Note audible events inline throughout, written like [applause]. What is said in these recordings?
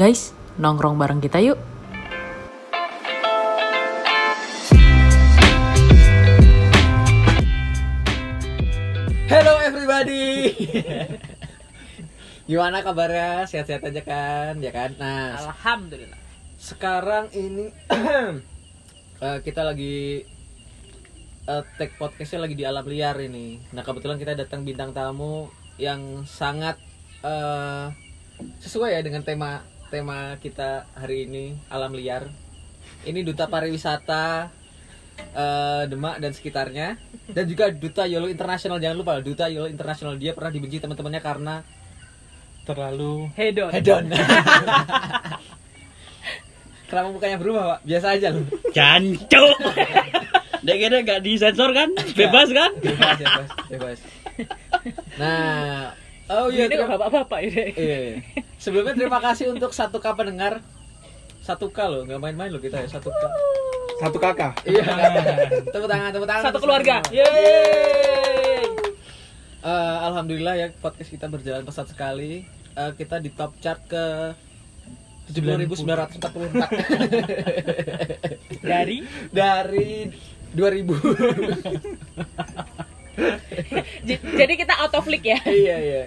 Guys, nongkrong bareng kita yuk. Hello everybody. [laughs] Gimana kabarnya? Sehat-sehat aja kan? Ya kan? Nah, Alhamdulillah. sekarang ini [clears throat] eh, kita lagi eh, take podcastnya lagi di alam liar ini. Nah kebetulan kita datang bintang tamu yang sangat eh, sesuai ya dengan tema tema kita hari ini alam liar. Ini duta pariwisata eh, Demak dan sekitarnya dan juga duta Yolo Internasional jangan lupa duta Yolo Internasional dia pernah dibenci teman-temannya karena terlalu Hedon. hedon. [laughs] Kenapa mukanya berubah pak? Biasa aja loh. jancuk Dek kira gak disensor kan? Bebas kan? bebas bebas bebas nah oh iya Ini terima, bapak-bapak ini. iya, iya. sebelumnya terima kasih untuk satu k pendengar. Satu k loh nggak main-main loh kita ya satu k. Satu kakak iya. Tepuk tangan. Tepuk tangan Satu keluarga. Yeay. Eh, alhamdulillah ya podcast kita berjalan pesat sekali. Eh, kita di top chart ke 70.944 Dari? Dari 2000 J- [laughs] jadi kita out of league ya. iya iya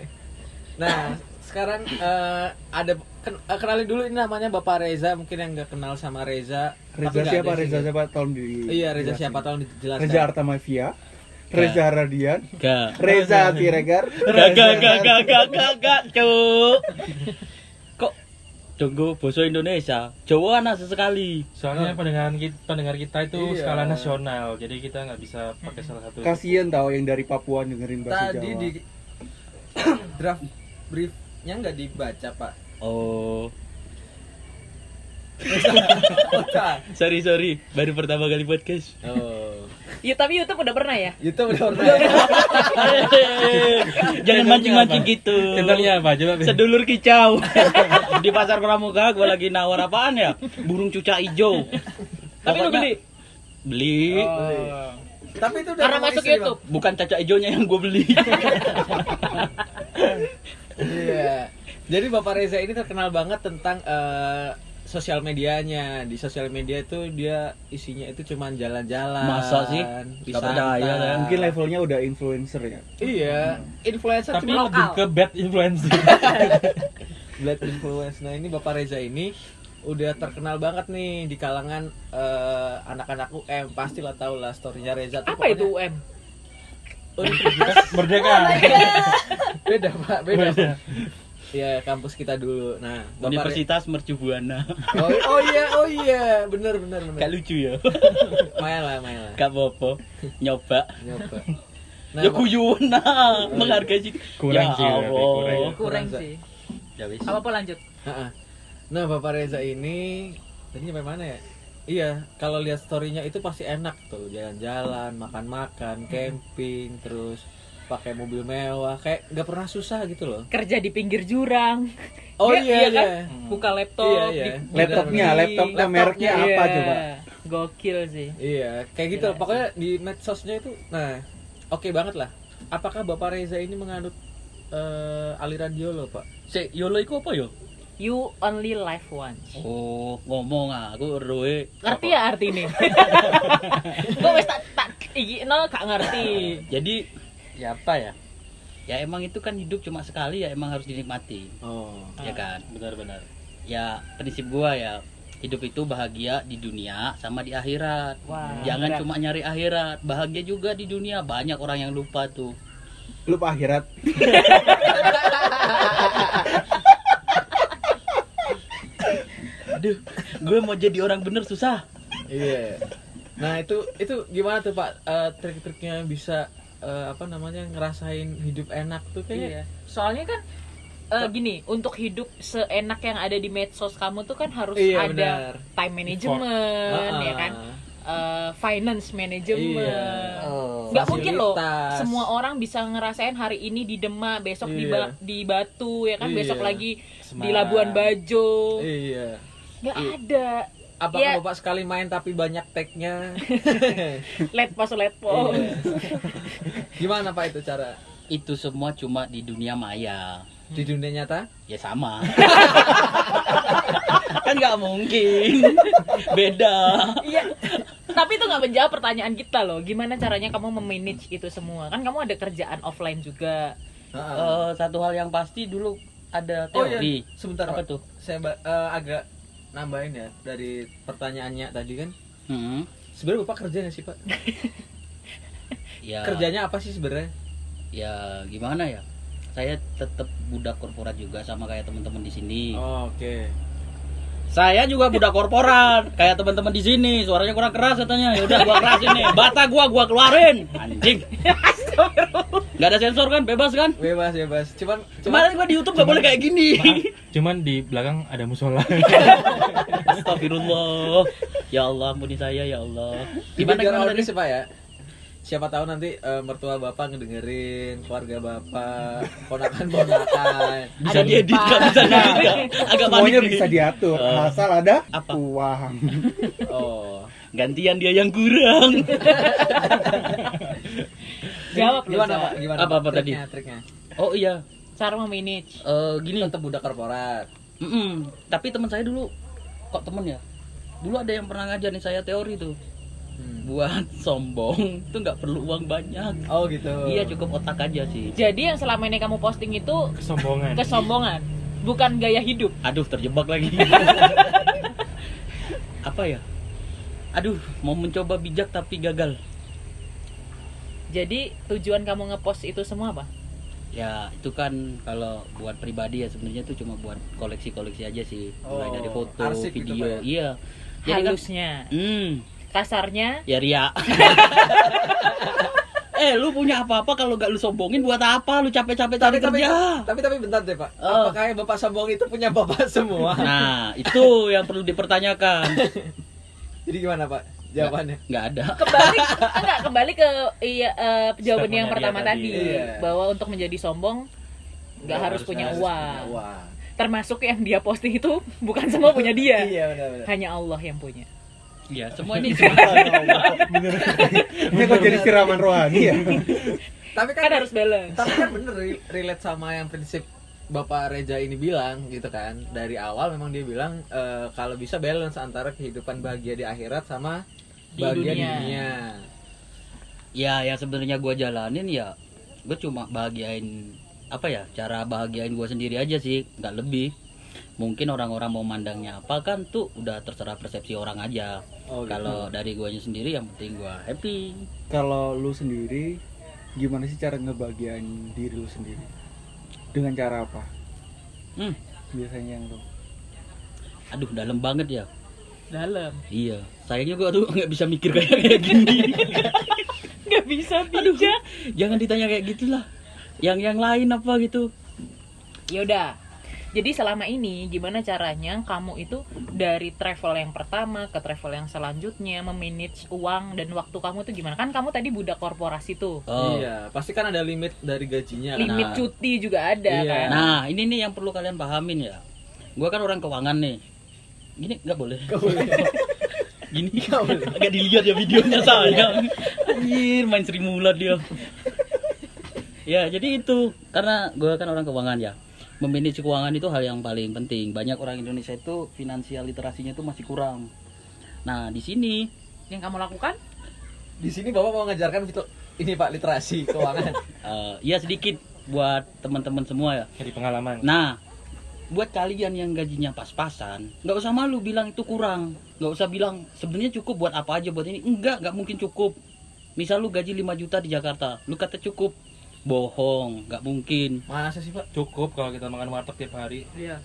nah sekarang eh, ada ken- eh, kenalin dulu ini namanya Bapak Reza mungkin yang nggak kenal sama Reza Reza siapa Reza siapa tolong di iya Reza jelasin. siapa tolong dijelaskan Reza Artamavia Reza Radian Gak Reza Siregar Gak gak gak gak gak gak gak cuk Tunggu bahasa Indonesia Jawa anak sesekali Soalnya pendengar kita, pendengar kita itu Iya. skala nasional, jadi kita nggak bisa pakai salah satu. kasian tau yang dari Papua dengerin bahasa tadi Jawa di [coughs] draft briefnya nggak dibaca pak Oh. [laughs] Sorry sorry Baru pertama kali podcast oh Ya, tapi YouTube udah pernah ya? YouTube udah pernah [laughs] Jangan mancing-mancing gitu Channelnya apa? Coba. Sedulur kicau [laughs] Di pasar pramuka gue lagi nawar apaan ya Burung cuca hijau Tapi lu beli. Beli Oh. tapi itu udah Karena masuk YouTube. Bukan caca hijaunya yang gue beli Bang. iya jadi Bapak Reza ini terkenal banget tentang eh, sosial medianya di sosial media itu dia isinya itu cuman jalan-jalan Masa sih? Nggak percaya, saya. mungkin levelnya udah influencer ya iya influencer Tapi cuma lebih ke bad influence. [laughs] Blood influence. Nah ini Bapak Reza ini udah terkenal banget nih di kalangan eh, anak-anak UM pastilah tahu lah storynya Reza tuh Apa itu pokoknya- UM? Universitas Merdeka. [laughs] beda pak beda Pak. Ya kampus kita dulu. Nah Universitas Mercu Buana oh, oh iya oh iya. Bener bener bener. Gak lucu ya? Main lah main lah. Gak apa-apa. Nyoba. Nyoba. Nah, [laughs] Ya guyon. Nah [laughs] Menghargai sih. Kurang ya sih, berarti, Allah. kurang ya. Kurang Kurang, sih. Ya wis. Apa apa lanjut? Nah Bapak Reza ini tadi sampai mana ya? Iya kalau lihat storynya itu pasti enak tuh. Jalan-jalan makan-makan camping terus pakai mobil mewah kayak nggak pernah susah gitu loh Kerja di pinggir jurang. oh Dia- iya iya iya kan? Buka laptop. Iya, iya. di- di- laptopnya Bener-bener. laptopnya Laptopnya, mereknya apa Iya. coba Gokil sih. Iya, kayak gitu. Gila Pokoknya di medsosnya itu, nah, oke banget lah. Apakah Bapak Reza ini menganut eh, aliran Yolo, Pak? Si Yolo iku apa yo? You only live once. Oh, ngomong aku roe. Ngerti ya arti ini? [laughs] Gue wes tak tak iki no gak ngerti. Jadi ya apa ya? Ya emang itu kan hidup cuma sekali ya emang harus dinikmati. Oh, Ya kan? Benar-benar. Ya prinsip gua ya hidup itu bahagia di dunia sama di akhirat. Wah. Jangan berat. cuma nyari akhirat, bahagia juga di dunia. Banyak orang yang lupa tuh. lupa akhirat Aduh, gue mau jadi orang bener susah. iya. Nah, itu itu gimana tuh, Pak? Eh, trik-triknya bisa eh, apa namanya ngerasain hidup enak tuh kayaknya. Iya. Soalnya kan eh, gini, untuk hidup seenak yang ada di medsos kamu tuh kan harus Iya, ada benar. time management, Ah, ya kan? Eh, finance management. Iya. oh. Nggak mungkin loh semua orang bisa ngerasain hari ini di Demak, besok di, Iya. Ba- di Batu ya kan, besok Iya. lagi di Semarang. Labuan Bajo. Iya. Nggak Iya. ada. Apakah Iya. Bapak sekali main tapi banyak tag-nya? [laughs] Let pas let pos. [laughs] Gimana Pak itu cara Itu semua cuma di dunia maya. di dunia nyata? Ya sama. [laughs] nggak mungkin beda Iya. Tapi itu nggak menjawab pertanyaan kita loh. Gimana caranya kamu memanage itu semua? Kan kamu ada kerjaan offline juga. Heeh. Eh, satu hal yang pasti dulu ada Oh iya, teori sebentar apa Pak. tuh Saya eh, agak nambahin ya dari pertanyaannya tadi kan. Hmm, Sebenarnya Bapak kerja nggak sih, Pak? [laughs] ya Kerjanya apa sih sebenarnya? ya gimana ya saya tetap budak korporat juga sama kayak teman-teman di sini Oh, Oke. Saya juga budak korporat, kayak teman-teman di sini. Suaranya kurang keras katanya. Ya udah gua kerasin nih. Bata gua gua keluarin. Anjing. [laughs] Gak ada sensor kan? Bebas kan? Bebas, bebas. Cuman Kemarin gua di YouTube gak boleh kayak gini. Cuman di belakang ada musola. [laughs] Astagfirullah. Ya Allah, ampuni saya ya Allah. Gimana audiens tadi? Pak ya? Siapa tahu nanti eh, mertua Bapak ngedengerin, keluarga Bapak, ponakan-ponakan. [laughs] Bisa Ada diedit kan? Bisa diedit? Agak Semuanya panik bisa diatur, Eh, asal ada apa? uang. Oh. Gantian dia yang kurang. [laughs] Jawab Gimana. Pak? Gimana? Apa, apa tadi? Triknya, Triknya. Oh iya. Cara memanage. Eh gini. Tetap budak korporat. Mm-mm. Tapi teman saya dulu kok temen ya? Dulu ada yang pernah ngajarin saya teori tuh. Hmm. Buat [laughs] sombong tuh nggak perlu uang banyak. Oh gitu. Iya cukup otak aja sih. Jadi yang selama ini kamu posting itu Kesombongan. kesombongan, bukan gaya hidup. Aduh terjebak lagi. [laughs] Apa ya? Aduh mau mencoba bijak tapi gagal. Jadi tujuan kamu ngepost itu semua apa? Ya itu kan kalau buat pribadi ya sebenarnya itu cuma buat koleksi-koleksi aja sih. Mulai Oh, dari foto, arsip gitu, video. Ya? Iya. Jadi kan Halusnya, hmm, kasarnya ya ria. [laughs] eh lu punya apa-apa kalau gak lu sombongin buat apa? Lu capek-capek cari tapi, tapi, kerja. tapi tapi bentar deh Pak. Oh. Apakah yang Bapak sombong itu punya Bapak semua? Nah, itu yang perlu dipertanyakan. [laughs] Jadi gimana Pak? Jawabannya. Nggak ada. kembali [laughs] enggak kembali ke iya eh, jawaban yang pertama tadi, tadi. Iya. bahwa untuk menjadi sombong nggak Nggak harus punya harus uang. uang. Termasuk yang dia posting itu bukan semua punya dia. Iya benar-benar. Hanya Allah yang punya. Ya, semua ini [laughs] Ini kok jadi siraman rohani ya? [laughs] Tapi kan, Kan harus balance. tapi kan bener re- relate sama yang prinsip Bapak Reja ini bilang gitu kan dari awal memang dia bilang eh, kalau bisa balance antara kehidupan bahagia di akhirat sama Di bahagia di dunia. dunia. ya yang sebenarnya gua jalanin ya gue cuma bahagiain apa ya cara bahagiain gua sendiri aja sih nggak lebih mungkin orang-orang mau mandangnya apa kan tuh udah terserah persepsi orang aja Oh, gitu. kalau dari guanya sendiri yang penting gua happy Kalau lu sendiri, gimana sih cara ngebagian diri lu sendiri? Dengan cara apa? hmm, Biasanya yang lu aduh dalam banget ya Dalam. iya sayangnya gua tuh [laughs] nggak bisa mikir kayak kayak gini [laughs] Nggak bisa aduh bijak. jangan ditanya kayak gitulah yang yang lain apa gitu Yaudah. Jadi selama ini gimana caranya kamu itu dari travel yang pertama ke travel yang selanjutnya memanage uang dan waktu kamu tuh gimana? Kan kamu tadi budak korporasi tuh. oh Iya, pasti kan ada limit dari gajinya. Limit Nah. cuti juga ada Iya. kan. Nah, ini nih yang perlu kalian pahamin ya. Gua kan orang keuangan nih. Gini nggak boleh. [laughs] Gini agak dilihat ya videonya sayang. Anjir, main Sri Mulat dia. ya, jadi itu karena gua kan orang keuangan ya. Memanage keuangan itu hal yang paling penting. Banyak orang Indonesia itu finansial literasinya itu masih kurang. Nah, di sini Yang kamu lakukan? Di sini Bapak mau ngajarkan itu ini Pak literasi keuangan. [laughs] eh, ya sedikit buat teman-teman semua ya. Dari pengalaman. Nah, buat kalian yang gajinya pas-pasan, nggak usah malu bilang itu kurang. Nggak usah bilang sebenarnya cukup buat apa aja buat ini. Enggak, nggak mungkin cukup. Misal lu gaji 5 juta di Jakarta, lu kata cukup. Bohong, nggak mungkin. Masa sih Pak? Cukup kalau kita makan warteg tiap hari. Iya.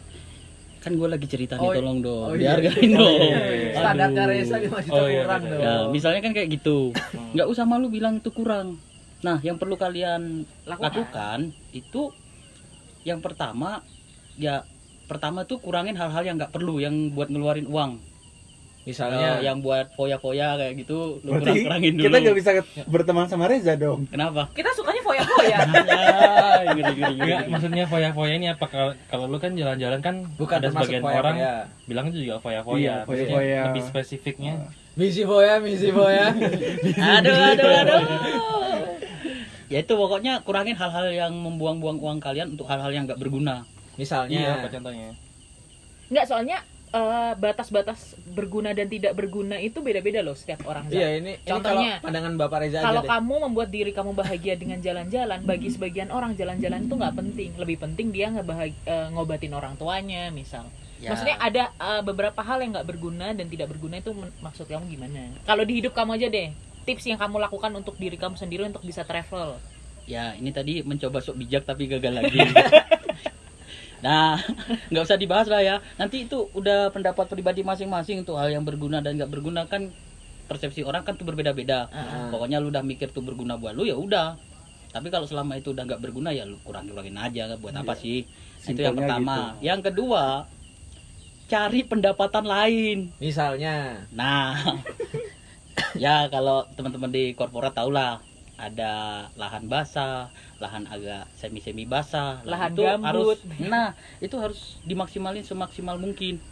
Kan gue lagi cerita Oh, nih, tolong dong. oh iya. Dihargain [laughs] Oh, dong. iya, iya. Standarnya Aduh. Reza 5 juta Oh, iya, kurang iya. dong. Ya, misalnya kan kayak gitu. Hmm. Nggak usah malu bilang itu kurang. Nah, yang perlu kalian Lakukan. lakukan itu yang pertama ya pertama tuh kurangin hal-hal yang nggak perlu yang buat ngeluarin uang Misalnya Eh, yang buat foya-foya kayak gitu lu Berarti kurang-kurangin dulu kita nggak bisa berteman sama Reza dong. kenapa Kita sukanya foya-foya. [laughs] ya. Enggak, maksudnya foya-foya ini apa kalau kalau lu kan jalan-jalan kan bukan ada sebagian foya-foya. orang bilang juga foya-foya. Iya, Maksudnya foya-foya. Lebih spesifiknya Misi foya, misi foya. [laughs] aduh aduh aduh ya itu pokoknya kurangin hal-hal yang membuang-buang uang kalian untuk hal-hal yang nggak berguna iya Misalnya apa contohnya? Nggak soalnya eh, batas-batas berguna dan tidak berguna itu beda-beda loh setiap orang. Iya ini, ini kalau Contohnya, pandangan Bapak Reza aja kalau deh. kamu membuat diri kamu bahagia dengan jalan-jalan bagi sebagian orang jalan-jalan itu nggak penting lebih penting dia ngebahag- eh, ngobatin orang tuanya misal Ya. maksudnya ada eh, beberapa hal yang nggak berguna dan tidak berguna itu maksud kamu gimana kalau di hidup kamu aja deh tips yang kamu lakukan untuk diri kamu sendiri untuk bisa travel ya ini tadi mencoba sok bijak tapi gagal lagi [laughs] nah [laughs] nggak usah dibahas lah ya. Nanti itu udah pendapat pribadi masing-masing tuh hal yang berguna dan nggak berguna kan persepsi orang kan tuh berbeda-beda. Ah. pokoknya lu udah mikir tuh berguna buat lu ya udah. Tapi kalau selama itu udah nggak berguna ya lu kurang-kurangin aja. Buat apa sih? Itu yang Simpelnya pertama. gitu. yang kedua cari pendapatan lain. Misalnya, Nah, [laughs] ya kalau teman-teman di korporat tau lah ada lahan basah, lahan agak semi-semi basah, Lahan itu gambut. harus, nah itu harus dimaksimalin semaksimal mungkin.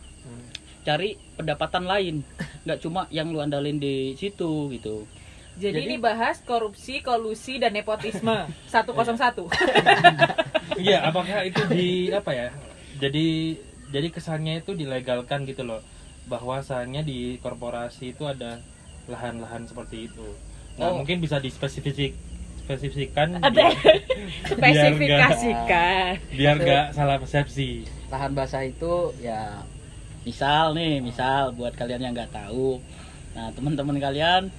Cari pendapatan lain, nggak cuma yang lu andalin di situ gitu. jadi, Jadi- ini bahas korupsi kolusi dan nepotisme [laughs] 101 Iya, apakah itu di apa ya? Jadi jadi kesannya itu dilegalkan gitu loh. Bahwasannya di korporasi itu ada lahan-lahan seperti itu. Nah, Oh. mungkin bisa dispesifik spesifikkan biar, [laughs] spesifikasikan biar nggak salah persepsi. Lahan basah itu ya misal nih, misal buat kalian yang nggak tahu, nah teman-teman kalian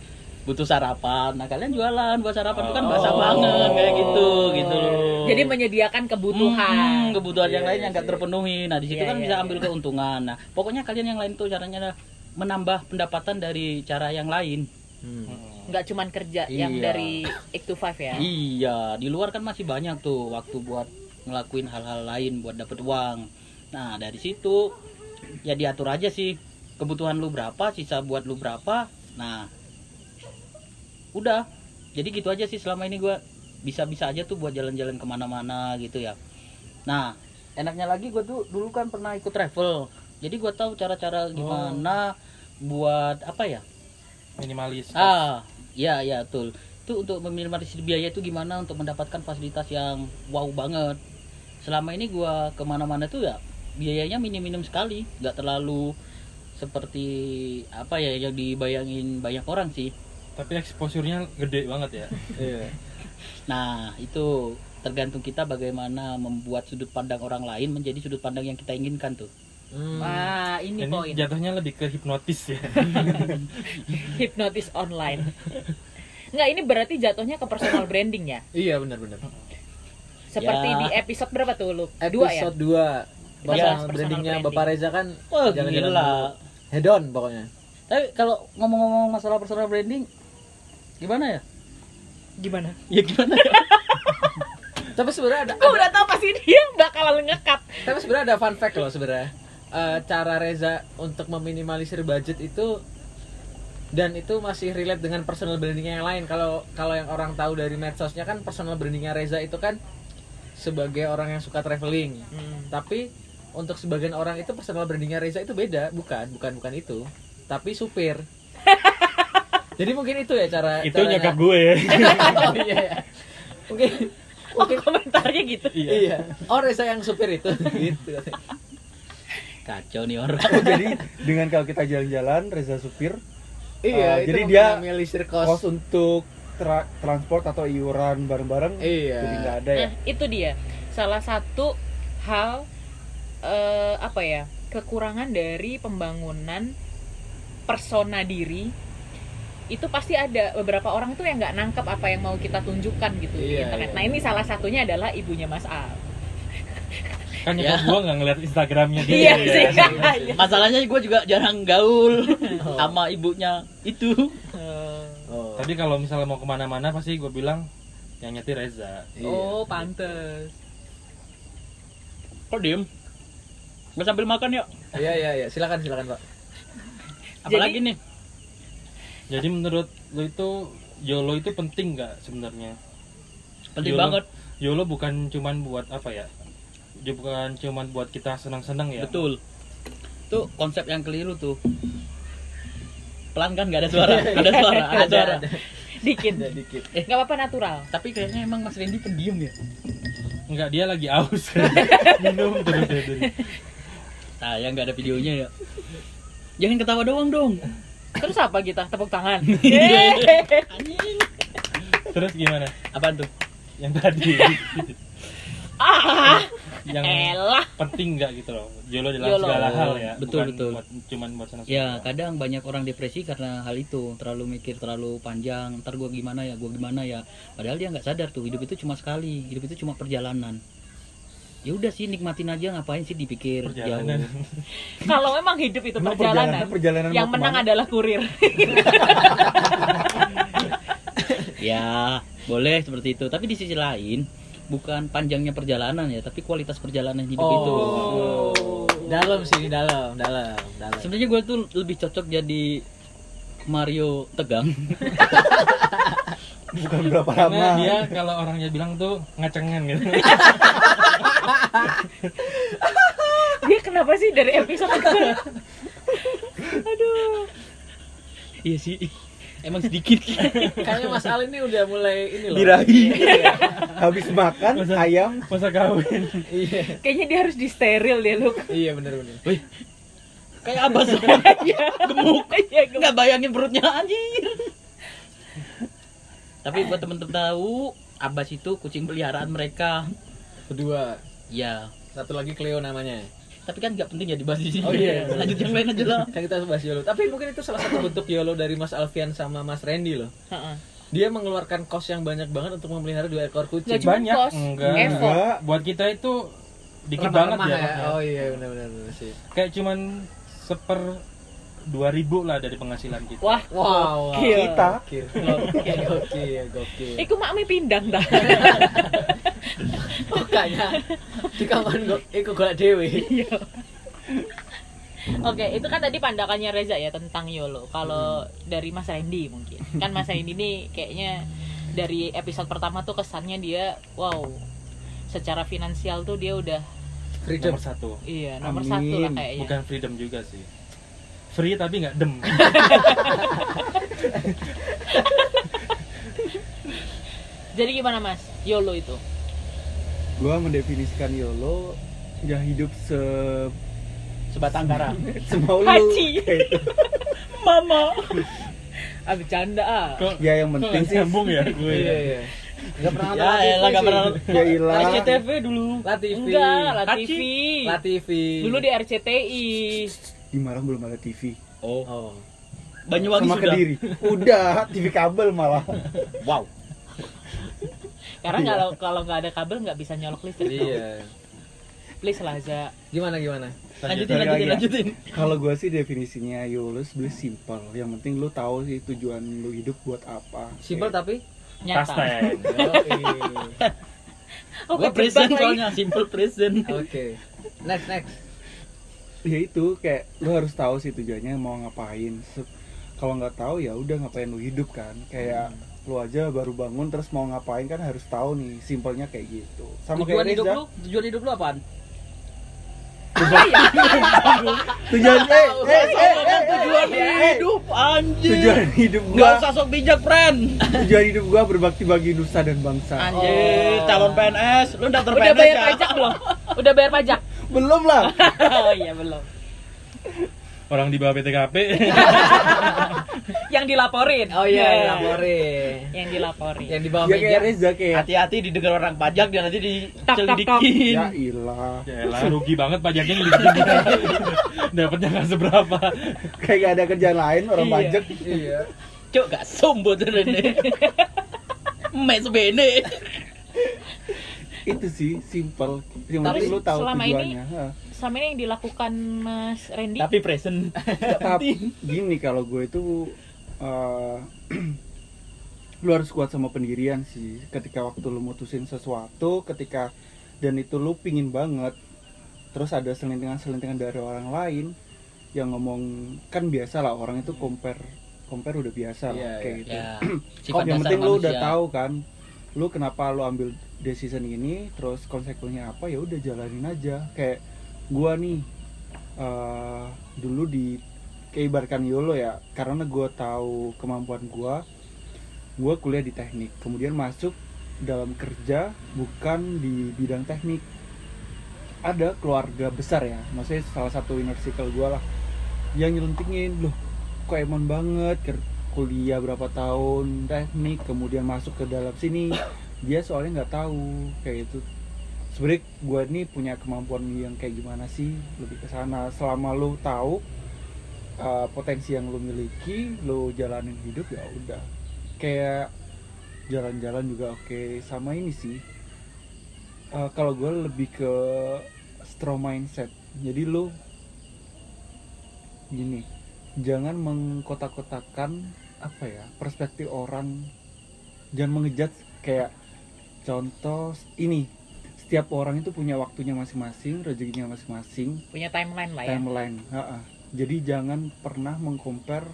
butuh sarapan, nah kalian jualan buat sarapan itu kan basah Oh. banget kayak gitu, gitu loh. jadi menyediakan kebutuhan Hmm, kebutuhan yang Iya, lain yang nggak iya. terpenuhi. Nah, di situ Iya, kan iya, bisa iya. ambil keuntungan. Nah, pokoknya kalian yang lain tuh caranya adalah menambah pendapatan dari cara yang lain. hmm. Nggak cuman kerja yang Iya. dari 8 to 5 ya Iya, di luar kan masih banyak tuh waktu buat ngelakuin hal-hal lain buat dapet uang. Nah, dari situ ya diatur aja sih kebutuhan lu berapa, sisa buat lu berapa. Nah, udah. Jadi gitu aja sih selama ini gua bisa-bisa aja tuh buat jalan-jalan ke mana-mana gitu ya. Nah, enaknya lagi gua tuh dulu kan pernah ikut travel. Jadi gua tahu cara-cara gimana buat apa ya? Minimalis. Ah, ya ya betul. Itu untuk meminimalisir biaya itu gimana untuk mendapatkan fasilitas yang wow banget. Selama ini gua ke mana-mana tuh ya biayanya minim-minim sekali, nggak terlalu seperti apa ya yang dibayangin banyak orang sih. Tapi exposure-nya gede banget ya. [laughs] Iya. Nah itu tergantung kita bagaimana membuat sudut pandang orang lain menjadi sudut pandang yang kita inginkan tuh. Hmm. wah ini Ini poin jatuhnya lebih ke hipnotis ya. [laughs] hipnotis online Nggak, ini berarti jatuhnya ke personal branding ya Iya benar-benar. seperti Ya. di episode berapa tuh lu dua ya Episode 2 Kita bahas Personal personal brandingnya branding. Bapak Reza kan Wah jalan-jalan gila. dulu. Head on pokoknya. Tapi kalau ngomong-ngomong masalah personal branding, gimana ya? gimana Ya gimana ya? [laughs] Tapi sebenarnya ada, gue udah tahu pasti dia bakalan ngekat tapi sebenarnya ada fun fact loh sebenarnya. Eh, cara Reza untuk meminimalisir budget itu dan itu masih relate dengan personal brandingnya yang lain. Kalau kalau yang orang tahu dari medsosnya kan personal brandingnya Reza itu kan sebagai orang yang suka traveling. Tapi untuk sebagian orang itu personal brandingnya Reza itu beda, bukan, bukan, bukan itu. Tapi supir. [laughs] Jadi mungkin itu ya cara itu caranya. nyokap gue ya. [laughs] oh, iya, iya. [laughs] Mungkin oh komentarnya gitu iya. Oh Reza yang supir itu gitu. Kacau nih orang. Oh, jadi dengan kalau kita jalan-jalan Reza supir Iya, itu jadi dia meminimalisir kos kos. untuk tra- transport atau iuran bareng-bareng Iya. jadi nggak ada ya Nah, itu dia. Salah satu hal eh, apa ya? Kekurangan dari pembangunan persona diri itu pasti ada beberapa orang itu yang nggak nangkep apa yang mau kita tunjukkan gitu di Iya, internet. iya. Nah ini salah satunya adalah ibunya Mas Al. Kan Ya. gue nggak ngeliat Instagramnya dia. Iya ya. sih. [laughs] Masalahnya gue juga jarang gaul sama ibunya itu. Oh. Tapi kalau misalnya mau ke mana-mana pasti gue bilang yang nyetir Reza. Iya. Oh pantes. Kok diem? Nggak sambil makan ya? Iya iya iya, silakan silakan, Pak. Apalagi nih? Jadi menurut lo itu YOLO itu penting nggak sebenarnya? Penting YOLO banget. YOLO bukan cuman buat apa ya? Dia bukan cuman buat kita senang-senang ya. Betul. Tuh konsep yang keliru tuh. Pelan kan nggak ada suara, [laughs] ada suara, ada suara. [laughs] Dikit. Ada dikit. Nggak apa-apa natural. Tapi kayaknya emang Mas Randy pendiam ya. Enggak dia lagi aus. [laughs] Minum terus ya, dari. Sayang nggak ada videonya ya. Jangan ketawa doang dong. Terus apa kita? Tepuk tangan. Anjing. Terus gimana? Apaan tuh? Yang tadi ah, yang elah. penting nggak gitu loh. Yolo dalam YOLO. segala hal ya. Betul, bukan betul. buat- cuman buat senang Ya kadang banyak orang depresi karena hal itu terlalu mikir terlalu panjang ntar gua gimana ya gua gimana ya padahal dia nggak sadar tuh hidup itu cuma sekali hidup itu cuma perjalanan ya udah sih nikmatin aja ngapain sih dipikir perjalanan. jauh [laughs] Kalau memang hidup itu Emang perjalanan, perjalanan yang mau menang ke mana? adalah kurir. [laughs] ya boleh seperti itu tapi di sisi lain bukan panjangnya perjalanan ya tapi kualitas perjalanan hidup itu Oh. Dalam sih, dalam, dalam, dalam. sebenarnya gue tuh lebih cocok jadi Mario tegang [laughs] bukan berapa Karena lama dia kalau orangnya bilang tuh ngacengan gitu. [laughs] Dia kenapa sih dari episode ke Aduh. iya sih emang sedikit. [laughs] Kayaknya Mas Al ini udah mulai ini loh. dirahi [laughs] habis makan Masa- ayam. Masa kawin. Iya, Kayaknya dia harus disteril dia lu. iya bener bener. Wih, kayak apa semua [laughs] gemuk. Iya, gemuk. nggak bayangin perutnya anjir. Tapi buat temen-temen tahu Abbas itu kucing peliharaan mereka. Kedua, ya satu lagi Cleo namanya. Tapi kan nggak penting ya dibahas di sini Oh iya. [laughs] lanjut yang lain aja lah Kan kita bahas YOLO. Tapi mungkin itu salah satu bentuk YOLO dari Mas Alfian sama Mas Randy loh. Heeh. Dia mengeluarkan kos yang banyak banget untuk memelihara dua ekor kucing. Cuma Banyak, kos, enggak. effort. enggak Buat kita itu dikit Remah-remah banget ya. kosnya. Oh iya benar benar benar sih. Kayak cuman seper 2000 lah dari penghasilan kita. Wah, Wow. gokil. kita Gokil. Gokil, gokil, gokil. Iku makmi pindang dah. Pokoknya [laughs] di kamar gua iku golek dhewe. Iya. Oke, itu kan tadi pandangannya Reza ya tentang YOLO. Kalau dari Mas Randy mungkin. Kan Mas Randy ini kayaknya dari episode pertama tuh kesannya dia wow. Secara finansial tuh dia udah Freedom. Nomor satu. iya nomor Amin. satu lah kayaknya. Bukan freedom juga sih. Free tapi nggak dem. Jadi gimana Mas? YOLO itu? gua mendefinisikan YOLO ya hidup se sebatang kara semau lu Haji. [laughs] Mama Ah bercanda ah. Kok ya yang penting sih nyambung ya gue. Iya ya? iya. Enggak pernah ya elah nggak pernah [laughs] ya ilah SCTV dulu Latifi. Enggak, lah. TV. Latifi. Dulu di RCTI. Di Malang belum ada TV oh Oh. Banyuwangi sama sudah kediri udah TV kabel malah wow Karena Iya. kalau kalau nggak ada kabel nggak bisa nyolok listrik. Iya. Please lah Za. Gimana gimana? lanjutin lanjutin lagi ya. lanjutin kalau gua sih definisinya YOLO sebenarnya simpel yang penting lu tahu sih tujuan lu hidup buat apa Simpel Kayak- tapi Nyata. Pasten. Oh, gue present soalnya simple present Oke. Next next. Ya itu kayak lu harus tahu sih tujuannya mau ngapain. Kalau nggak tahu ya udah ngapain lu hidup kan. Kayak lu aja baru bangun terus mau ngapain kan harus tahu nih simpelnya kayak gitu. Sama tujuan kayak hidup Reza. lu? Tujuan hidup lu apaan? Tujuan [laughs] eh eh eh, eh, tujuan eh, hidup anjir tujuan hidup Gak gua usah sok bijak friend. Tujuan hidup gua berbakti bagi nusa dan bangsa. Anjir, calon PNS, lu daftar Udah bayar ya? pajak belum? [laughs] Udah bayar pajak? Belum lah [laughs] oh iya belum. Orang di bawah PTKP. [laughs] Yang dilaporin. Oh iya, Ya. dilaporin. Yang dilaporin. Yang di bawah ya meja. Reza Hati-hati didengar orang pajak dia nanti dicelidikin. ya ilah ya rugi banget pajaknya ngelidikin. [laughs] Dapatnya nggak seberapa. kayak gak ada kerjaan lain orang Iya. pajak Iya. Cuk, gak sombong tuh Rene. Mes bene. Itu sih simpel. Yang Tapi penting lu tahu selama ini- tujuannya. Hah. Selama ini yang dilakukan Mas Randy? Tapi present. tapi [laughs] gini kalau gue itu eh, [clears throat] lu harus kuat sama pendirian sih. Ketika waktu lu mutusin sesuatu ketika dan itu lu pingin banget terus ada selintingan-selintingan dari orang lain yang ngomong kan biasa lah orang itu compare compare udah biasa lah Iya, kayak iya. gitu. [clears throat] Ya, Kok sifat yang penting lu udah tahu kan lu kenapa lu ambil decision ini terus konsekuensinya apa ya udah jalanin aja. Kayak gua nih eh dulu di keibarkan YOLO ya karena gua tahu kemampuan gua gua kuliah di teknik. Kemudian masuk dalam kerja bukan di bidang teknik. Ada keluarga besar ya maksudnya salah satu inner circle gue lah yang nyeluntingin loh kok emon banget kuliah berapa tahun teknik kemudian masuk ke dalam sini. Dia soalnya nggak tahu kayak itu sebenarnya gue ini punya kemampuan yang kayak gimana sih lebih ke sana. Selama lu tahu uh, potensi yang lu miliki lu jalanin hidup ya udah. Kayak jalan-jalan juga oke. Sama ini sih Uh, kalau gue lebih ke straw mindset. Jadi lu gini jangan mengkotak-kotakan apa ya perspektif orang jangan mengejat kayak contoh ini setiap orang itu punya waktunya masing-masing rezekinya masing-masing punya timeline lah ya timeline ha-ha. jadi jangan pernah mengcompare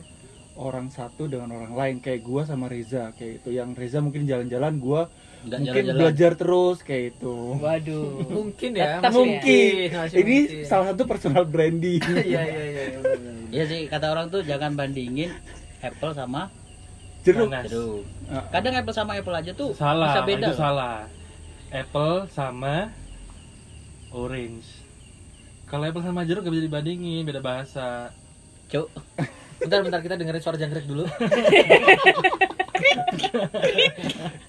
orang satu dengan orang lain kayak gua sama Reza kayak itu yang Reza mungkin jalan-jalan gua Nggak mungkin jalan-jalan. belajar terus kayak itu waduh mungkin ya Tetap masih mungkin. masih ini mungkin. salah satu personal branding [laughs] iya iya iya iya. Iya sih kata orang tuh jangan bandingin apple sama jeruk Nanas. jeruk. Ah. Kadang apple sama apple aja tuh salah bisa beda. itu loh. salah apple sama orange kalau apple sama jeruk gak bisa dibandingin beda bahasa Cuk. bentar bentar kita dengerin suara jangkrik dulu [laughs]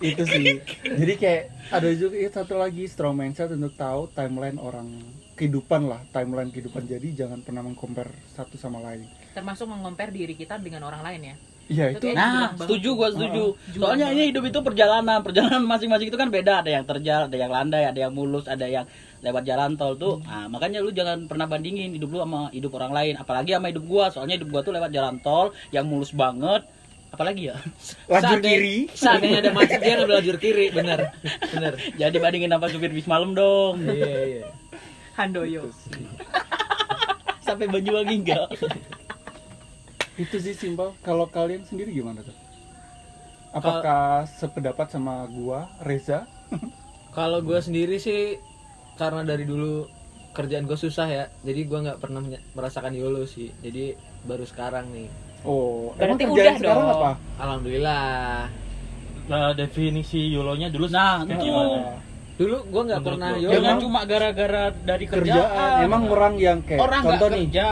itu sih jadi kayak ada juga ya, satu lagi strong mindset untuk tahu timeline orang kehidupan lah timeline kehidupan jadi jangan pernah mengcompare satu sama lain termasuk mengompar diri kita dengan orang lain ya iya Itu Nah, setuju gua setuju. Julang Soalnya ini hidup itu perjalanan, perjalanan masing-masing itu kan beda. Ada yang terjal, ada yang landai, ada yang mulus, ada yang lewat jalan tol tuh. Nah, makanya lu jangan pernah bandingin hidup lu sama hidup orang lain, apalagi sama hidup gua. Soalnya hidup gua tuh lewat jalan tol yang mulus banget. Apalagi ya? [laughs] lajur Seandainya- kiri seandainya ada macet dia ngambil lajur kiri bener bener [laughs] Jadi bandingin sama supir bis malam dong. iya iya Handoyo Sampai Banyuwangi enggak? [laughs] itu sih simpel kalau kalian sendiri gimana tuh apakah sependapat sama gua Reza [laughs] Kalau gue sendiri sih karena dari dulu kerjaan gue susah ya, jadi gue nggak pernah merasakan YOLO sih. Jadi baru sekarang nih, oh emang Berarti kerjaan udah sekarang dong. apa alhamdulillah. Nah, definisi YOLO-nya dulu Nah, itu. gimana? Dulu gue nggak pernah lo? YOLO. Jangan cuma gara-gara dari kerjaan. kerjaan emang orang yang kayak orang contoh nih kerja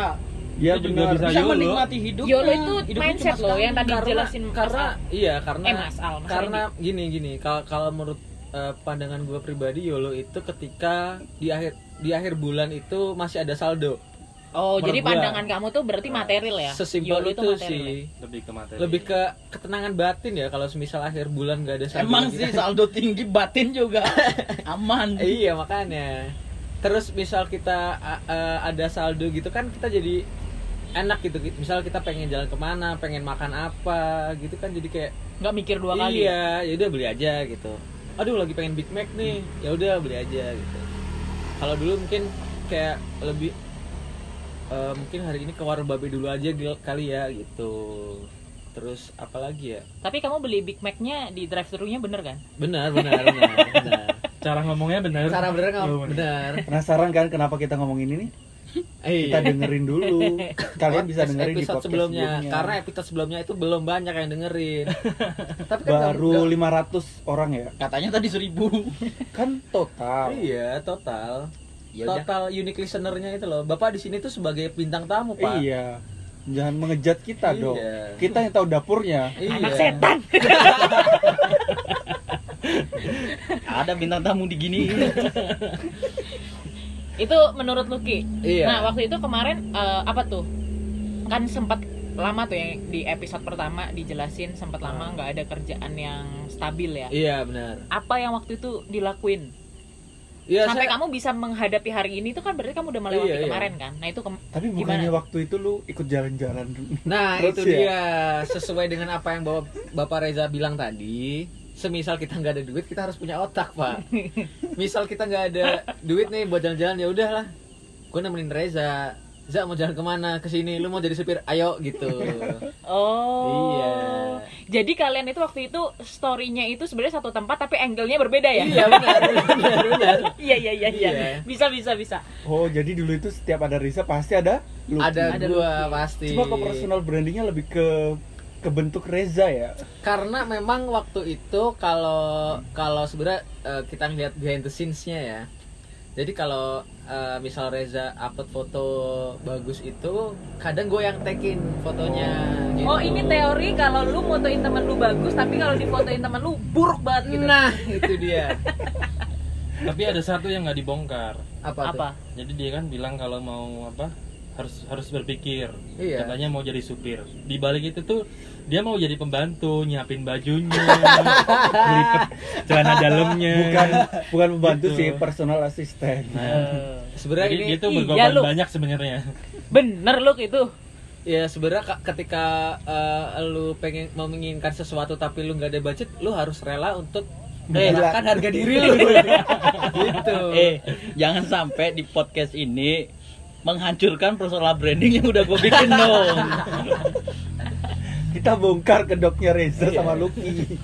ya Itu juga benar bisa bisa YOLO. menikmati hidup. YOLO itu mindset loh yang tadi karena, jelasin Mas karena Al. iya karena eh Mas Al Mas karena gini gini kalau kalau menurut eh, pandangan gue pribadi YOLO itu ketika di akhir di akhir bulan itu masih ada saldo. oh menurut jadi gua. pandangan kamu tuh berarti material ya Sesimpel YOLO itu, ya? sih. lebih ke materi Lebih ke ketenangan batin ya kalau semisal akhir bulan gak ada saldo. Emang lagi. sih saldo tinggi batin juga [laughs] aman. Eh, iya makanya terus misal kita a- ada saldo gitu kan kita jadi enak gitu. Misal kita pengen jalan ke mana pengen makan apa gitu kan jadi kayak nggak mikir dua kali. Ya? iya ya udah beli aja gitu. Aduh lagi pengen Big Mac nih. Ya udah beli aja gitu. Kalau dulu mungkin kayak lebih eh, mungkin hari ini ke warung babe dulu aja kali ya gitu. Terus apalagi ya? Tapi kamu beli Big Mac-nya di drive thru-nya bener kan? Benar benar benar benar. Cara ngomongnya benar. Cara bener nggak Oh, benar. Penasaran kan kenapa kita ngomongin ini Eh, kita dengerin dulu. [laughs] Kalian bisa dengerin di episode podcast sebelumnya. sebelumnya. Karena episode sebelumnya itu belum banyak yang dengerin. [laughs] Tapi kan baru nggak- 500 orang ya? Katanya tadi seribu. [laughs] kan total. Iya total. Ya udah. total unique listenernya itu loh. Bapak di sini tuh sebagai bintang tamu pak. Iya. Jangan mengejat kita dong. Iya. kita yang tahu dapurnya. Iya. anak setan. Ada bintang tamu di gini. Itu menurut Lucky. Iya. nah waktu itu kemarin eh, apa tuh? Kan sempat lama tuh yang di episode pertama dijelasin sempat lama nggak ada kerjaan yang stabil ya. Iya benar. Apa yang waktu itu dilakuin? Iya sampai saya- kamu bisa menghadapi hari ini itu kan berarti kamu udah melewati Iya, iya. kemarin kan? Nah itu kem- tapi Gimana? bukannya waktu itu lu ikut jalan-jalan nah Terus itu ya? dia. Sesuai dengan apa yang bapak bapak Reza bilang tadi semisal kita nggak ada duit kita harus punya otak pak. [laughs] Misal kita nggak ada duit nih buat jalan-jalan ya udahlah. Gue nemenin Reza. Za mau jalan ke mana? Ke sini. Lu mau jadi supir? Ayo gitu. [laughs] Oh. Iya. jadi kalian itu waktu itu storynya itu sebenarnya satu tempat tapi angle-nya berbeda ya? Iya benar [laughs] benar benar. Iya iya iya iya. Iya. bisa bisa bisa. Oh jadi dulu itu setiap ada Risa pasti ada Lucky. ada, Ada Lucky. pasti. Cuma kok personal brandingnya lebih ke ke bentuk Reza ya karena memang waktu itu kalau kalau sebenarnya eh, kita ngeliat behind the scenes-nya ya Jadi kalau eh, misal Reza upload foto bagus itu, kadang gue yang takein fotonya. gitu. Oh ini teori kalau lu motoin temen lu bagus tapi kalau difotoin temen lu buruk banget gitu. Nah itu dia. Tapi ada satu yang nggak dibongkar. Apa? tuh? Apa? Jadi dia kan bilang kalau mau apa harus harus berpikir. Iya. Katanya mau jadi supir. Di balik itu tuh dia mau jadi pembantu, nyiapin bajunya, [laughs] celana dalamnya. bukan bukan membantu Gitu. sih personal assistant Nah, Eh, Sebenarnya jadi ini dia tuh iya, berkorban lu. banyak sebenarnya. bener lu itu. ya sebenarnya ka- ketika eh, lu pengen mau menginginkan sesuatu tapi lu nggak ada budget, lu harus rela untuk menghilangkan harga diri lu. [laughs] gitu. Eh, jangan sampai di podcast ini menghancurkan personal branding yang udah gue bikin dong. kita bongkar kedoknya Reza Iya. sama Lucky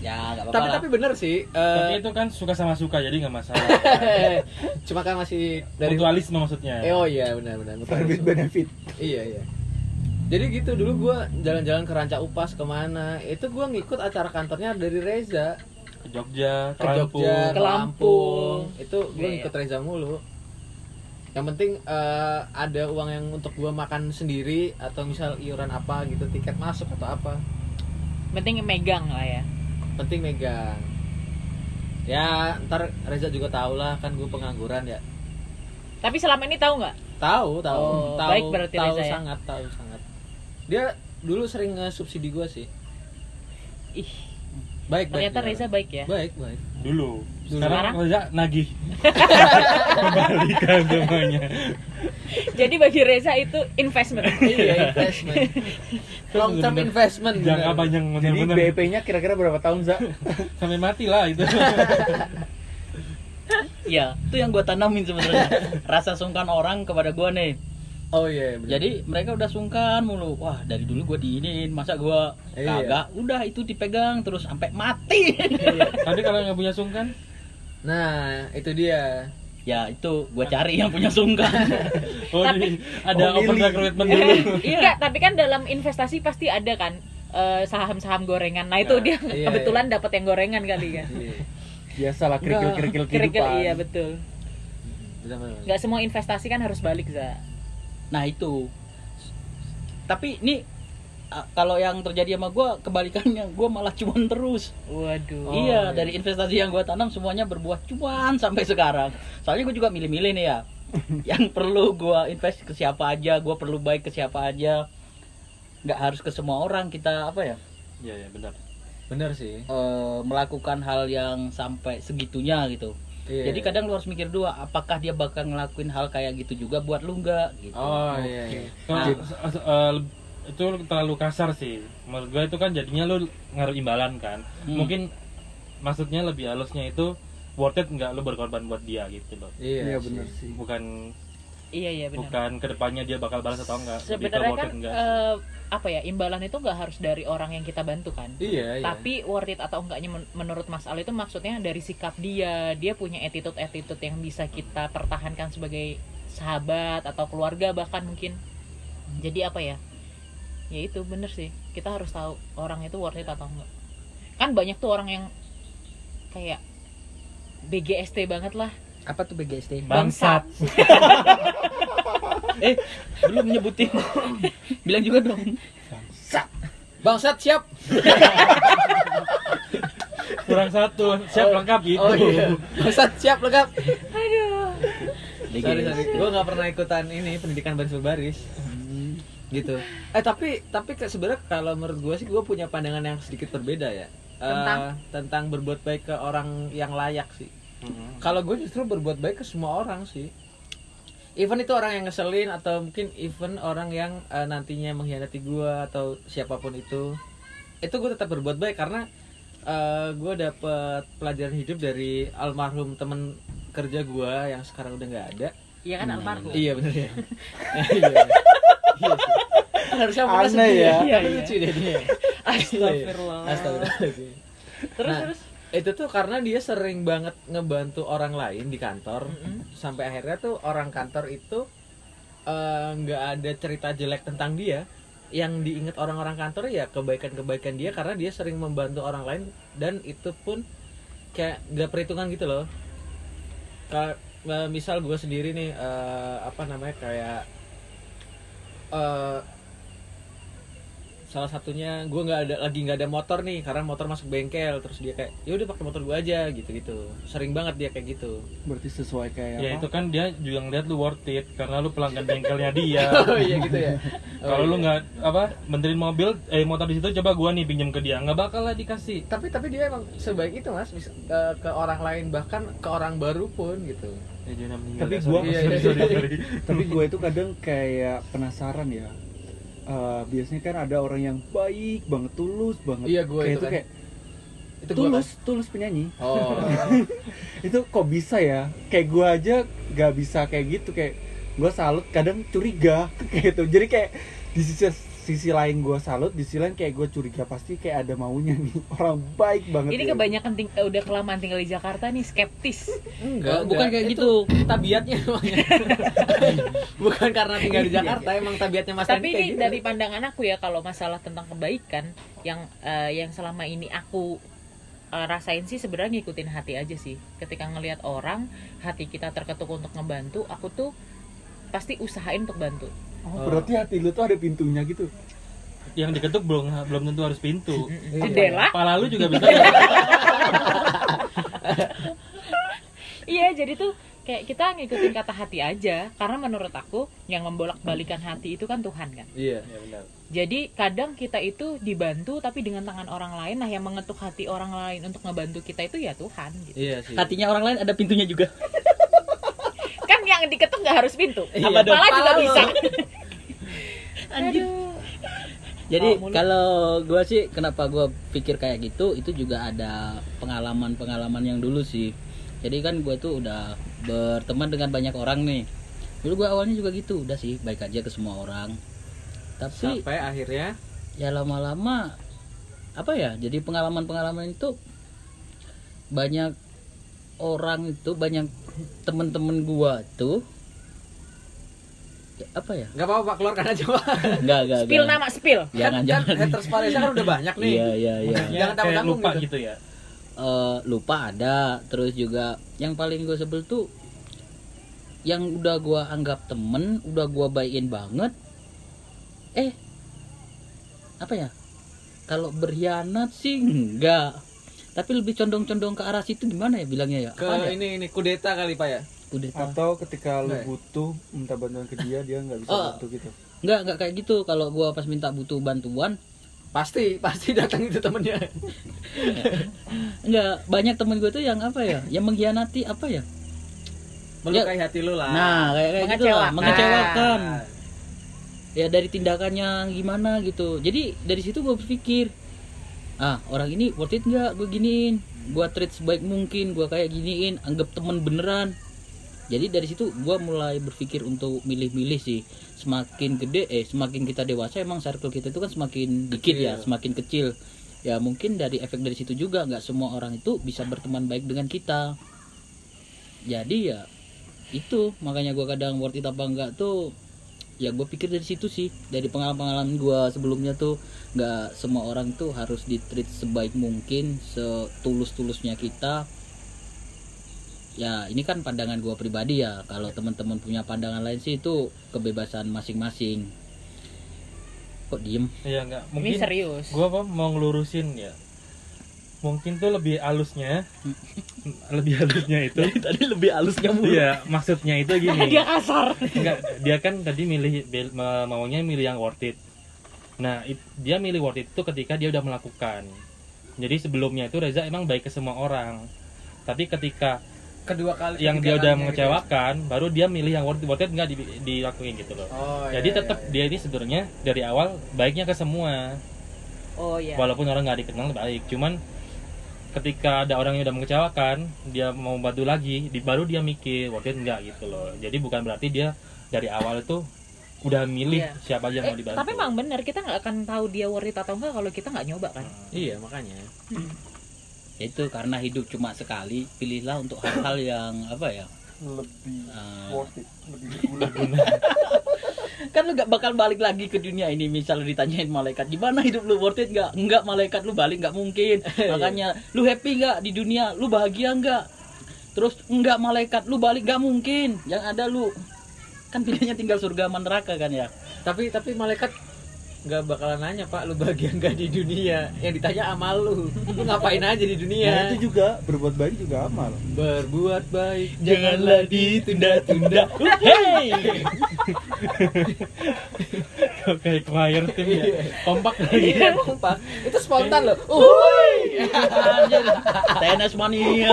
ya, nggak apa-apa. tapi lah. tapi bener sih. Tapi itu kan suka sama suka jadi nggak masalah. [laughs] cuma kan masih dari Mutualisme maksudnya. Eh, oh iya benar benar. friend with benefit Iya iya. Jadi gitu dulu gua jalan-jalan ke Ranca Upas ke mana, itu gua ngikut acara kantornya dari Reza Ke Jogja, ke Lampung. Jogja, Ke ke Lampung. Lampung. Itu gua Iya, ngikut Reza mulu. Yang penting eh, ada uang yang untuk gua makan sendiri atau misal iuran apa gitu, tiket masuk atau apa. Penting megang lah ya. Penting megang. Ya, ntar Reza juga tahu lah kan gue pengangguran ya. Tapi selama ini tahu nggak? Tahu, tahu, Oh, tahu, baik berarti tahu Reza ya? sangat, tahu sangat. Dia dulu sering nge-subsidi gua sih. Ih, Baik, baik. ternyata dia. Reza baik ya. Baik, baik. Dulu. Sekarang Sekarang? Reza nagih. Kembalikan semuanya. Jadi bagi Reza itu investment. iya, investment. [laughs] Long term investment. Jangka bener. panjang jadi bener-bener. BEP-nya kira-kira berapa tahun Za? [laughs] Sampai mati lah itu. [laughs] ya, itu yang gue tanamin sebenarnya. Rasa sungkan orang kepada gue nih. Oh iya, bener. Jadi mereka udah sungkan mulu. Wah, dari dulu gue diinin, masa gue Iya. kagak? Udah itu dipegang terus sampai mati. [laughs] Tapi kalau nggak punya sungkan, Nah, itu dia. ya itu gue cari yang punya sungkan. [laughs] [laughs] oh Tapi- ada Oh, open recruitment dulu. Iya. Enggak, tapi kan dalam investasi pasti ada kan eh, saham-saham gorengan. Nah, itu Nah, dia iya, kebetulan dapat yang gorengan kali kan. Iya. Biasalah kerikil-kerikil Kerikil kehidupan. iya betul. Nggak semua investasi kan harus balik, Za. Nah itu. Tapi ini kalau yang terjadi sama gue kebalikannya, gue malah cuan terus. Waduh. Oh, iya, iya. dari investasi yang gue tanam semuanya berbuah cuan sampai sekarang. Soalnya gue juga milih-milih nih ya. [laughs] yang perlu gue invest ke siapa aja, gue perlu baik ke siapa aja. Nggak harus ke semua orang kita apa ya? Iya, ya, benar. Bener sih. eh, melakukan hal yang sampai segitunya gitu. Iya. Jadi kadang lu harus mikir dua, apakah dia bakal ngelakuin hal kayak gitu juga buat lu nggak gitu. Oh iya. iya. Eh, eh, itu terlalu kasar sih. Menurut gue itu kan jadinya lu ngaruh imbalan kan. Hmm. Mungkin maksudnya lebih halusnya itu worth it nggak lu berkorban buat dia gitu loh. Iya, Iya sih. bener sih. Bukan Iya, iya benar. bukan ke depannya dia bakal balas atau enggak. Sebenarnya kan enggak eh, apa ya imbalan itu nggak harus dari orang yang kita bantu kan. Iya, iya. Tapi worth it atau enggaknya men- menurut Mas Al itu maksudnya dari sikap dia, dia punya attitude-attitude yang bisa kita pertahankan sebagai sahabat atau keluarga bahkan mungkin. Jadi apa ya? Ya itu bener sih. Kita harus tahu orang itu worth it atau enggak. Kan banyak tuh orang yang kayak BGST banget lah. Apa tuh BGST? bangsat. [laughs] eh, belum nyebutin. Bilang juga dong. Bangsat siap. [laughs] Kurang satu, siap lengkap gitu. Oh iya. Bangsat siap lengkap. Aduh. Sorry, sorry. Gue nggak pernah ikutan ini pendidikan baris berbaris. Gitu. Eh tapi tapi sebenarnya kalau menurut gue sih gue punya pandangan yang sedikit berbeda ya. Tentang? tentang berbuat baik ke orang yang layak sih. Mm-mm. Kalau gue justru berbuat baik ke semua orang sih. Even itu orang yang ngeselin atau mungkin even orang yang eh, nantinya mengkhianati gue atau siapa pun itu, itu gue tetap berbuat baik karena eh, gue dapet pelajaran hidup dari almarhum temen kerja gue yang sekarang udah nggak ada. Iya kan almarhum. Iya bener ya. [laughs] iya. Iya. Kan Harusnya sedih ya. Iya, lucu deh dia. Astagfirullah. Astagfirullahaladzim. Terus Nah, terus. Itu tuh karena dia sering banget ngebantu orang lain di kantor. Mm-mm. sampai akhirnya tuh orang kantor itu eh, nggak ada cerita jelek tentang dia. Yang diingat orang-orang kantor ya kebaikan-kebaikan dia karena dia sering membantu orang lain dan itu pun kayak nggak perhitungan gitu loh. Ka- eh, misal gue sendiri nih eh, apa namanya kayak eh salah satunya gue nggak ada lagi nggak ada motor nih karena motor masuk bengkel terus dia kayak ya udah pakai motor gue aja gitu gitu sering banget dia kayak gitu. Berarti sesuai kayak ya apa? itu kan dia juga ngeliat lu worth it karena lu pelanggan bengkelnya dia. [laughs] Oh iya gitu ya? [laughs] Oh, kalau lu iya. nggak apa benerin mobil eh motor di situ coba gua nih pinjam ke dia. Nggak bakal lah dikasih. Tapi tapi dia emang sebaik itu mas. Mis- ke, ke orang lain bahkan ke orang baru pun gitu. Ya Tapi ya, gua- sorry, Iya, iya. sorry. [laughs] tapi gue itu kadang kayak penasaran ya Eh, biasanya kan ada orang yang baik banget tulus banget. Iya, gua kayak itu itu kan. kayak itu tulus tulus penyanyi. Kan? oh. [laughs] Itu kok bisa ya? Kayak gue aja gak bisa kayak gitu kayak gue salut kadang curiga [laughs] kayak gitu. Jadi kayak di sisi sisi lain gue salut di sisi lain kayak gue curiga pasti kayak ada maunya nih [laughs] orang baik banget Ini ya. kebanyakan ting- eh, udah kelamaan tinggal di Jakarta nih skeptis. enggak bukan enggak. kayak Itu gitu. tabiatnya [laughs] bukan karena tinggal di Jakarta emang tabiatnya mas Tapi kayak ini gitu. dari pandangan aku ya kalau masalah tentang kebaikan yang eh, yang selama ini aku eh, rasain sih sebenarnya ngikutin hati aja sih. Ketika ngelihat orang, hati kita terketuk untuk ngebantu, aku tuh pasti usahain untuk bantu. Oh, berarti hati lu tuh ada pintunya gitu yang diketuk belum belum tentu harus pintu Iya. Jendela? kepala lu juga bisa [laughs] Iya, jadi tuh kayak kita ngikutin kata hati aja karena menurut aku yang membolak-balikan hati itu kan Tuhan kan. iya ya benar Jadi kadang kita itu dibantu tapi dengan tangan orang lain nah yang mengetuk hati orang lain untuk ngebantu kita itu ya Tuhan gitu. iya sih Hatinya orang lain ada pintunya juga. Yang diketuk nggak harus pintu. Iya, Apa dong. juga Pala lu. bisa. [laughs] Aduh. Jadi Oh, kalau gua sih kenapa gua pikir kayak gitu itu juga ada pengalaman-pengalaman yang dulu sih. Jadi kan gua tuh udah berteman dengan banyak orang nih. Dulu gua awalnya juga gitu, udah sih baik aja ke semua orang. Tapi sampai akhirnya ya lama-lama apa ya? Jadi pengalaman-pengalaman itu banyak orang itu banyak temen-temen gua tuh ya, apa ya? nggak apa-apa Pak, keluarkan aja Pak. Enggak, enggak, Spill nama spill. Jangan, kan, jangan. kan haters Malaysia kan udah banyak nih Iya, iya, iya. Jangan kayak tanggung-tanggung lupa gitu. gitu ya eh, lupa ada terus juga yang paling gue sebel tuh yang udah gua anggap temen udah gua baikin banget eh apa ya kalau berkhianat sih enggak tapi lebih condong-condong ke arah situ gimana ya bilangnya ya? Ke Apa ya? ini ini kudeta kali Pak ya? Kudeta. Atau ketika lu Nggak ya? butuh minta bantuan ke dia dia nggak bisa Oh. bantu gitu? Enggak enggak kayak gitu. Kalau gua pas minta butuh bantuan pasti pasti datang itu temennya. [laughs] Enggak banyak temen gue tuh yang apa ya? Yang mengkhianati apa ya? Melukai hati lu lah. Nah kayak kayak gitu lah. Mengecewakan. mengecewakan. Ya dari tindakannya gimana gitu. Jadi dari situ gue berpikir ah orang ini worth it nggak? Gue giniin. Gue treat sebaik mungkin gue kayak giniin. Anggap temen beneran. Jadi dari situ gue mulai berpikir untuk milih-milih sih. Semakin gede eh semakin kita dewasa emang circle kita itu kan semakin dikit ya semakin kecil. Ya mungkin dari efek dari situ juga nggak semua orang itu bisa berteman baik dengan kita. Jadi ya itu. Makanya gua kadang worth it apa enggak tuh ya gue pikir dari situ sih. Dari pengalaman-pengalaman gua sebelumnya tuh nggak semua orang tuh harus di treat sebaik mungkin setulus-tulusnya kita. Ya ini kan pandangan gua pribadi ya. Kalau teman-teman punya pandangan lain sih itu kebebasan masing-masing. Kok diem? Iya enggak Ini mungkin serius. gua apa mau ngelurusin ya. Mungkin tuh lebih halusnya [laughs] lebih halusnya itu. Tadi lebih halusnya mulu. Iya maksudnya itu gini. Dia kasar. Enggak, dia kan tadi milih maunya milih yang worth it. Nah, it- dia milih worth it itu ketika dia udah melakukan. Jadi sebelumnya itu Reza emang baik ke semua orang. Tapi ketika kedua kali yang dia udah kalinya mengecewakan, baru dia milih yang worth it, worth it nggak di- dilakuin gitu loh. gitu. oh, Jadi iya, tetap iya, dia ini sebenarnya dari awal baiknya ke semua. Oh iya. Walaupun orang nggak dikenal baik, cuman ketika ada orang yang udah mengecewakan, dia mau bantu lagi, di, baru dia mikir worth it nggak gitu loh. Jadi bukan berarti dia dari awal itu udah milih Iya. siapa aja yang mau Eh, dibantu. tapi emang bener kita nggak akan tahu dia worth it atau enggak kalau kita nggak nyoba kan. iya makanya. Itu karena hidup cuma sekali pilihlah untuk [laughs] hal-hal yang apa ya? Lebih eh, worth it. Lebih [laughs] berguna kan lu gak bakal balik lagi ke dunia ini misal lu ditanyain malaikat gimana hidup lu worth it gak enggak malaikat lu balik nggak mungkin. [laughs] Makanya lu happy nggak di dunia? Lu bahagia nggak? Terus enggak malaikat lu balik gak mungkin. Yang ada lu kan pilihannya tinggal surga sama neraka kan ya? Tapi tapi malaikat nggak bakalan nanya pak lu bahagia nggak di dunia? Yang ditanya amal lu. Lu ngapain aja di Nah, dunia itu juga berbuat baik juga amal. berbuat baik. Janganlah ditunda-tunda. Hey [laughs] kayak choir tim ya. Kompak. Iya kompak. Itu spontan loh. Uhuy. Anjir, TNS mania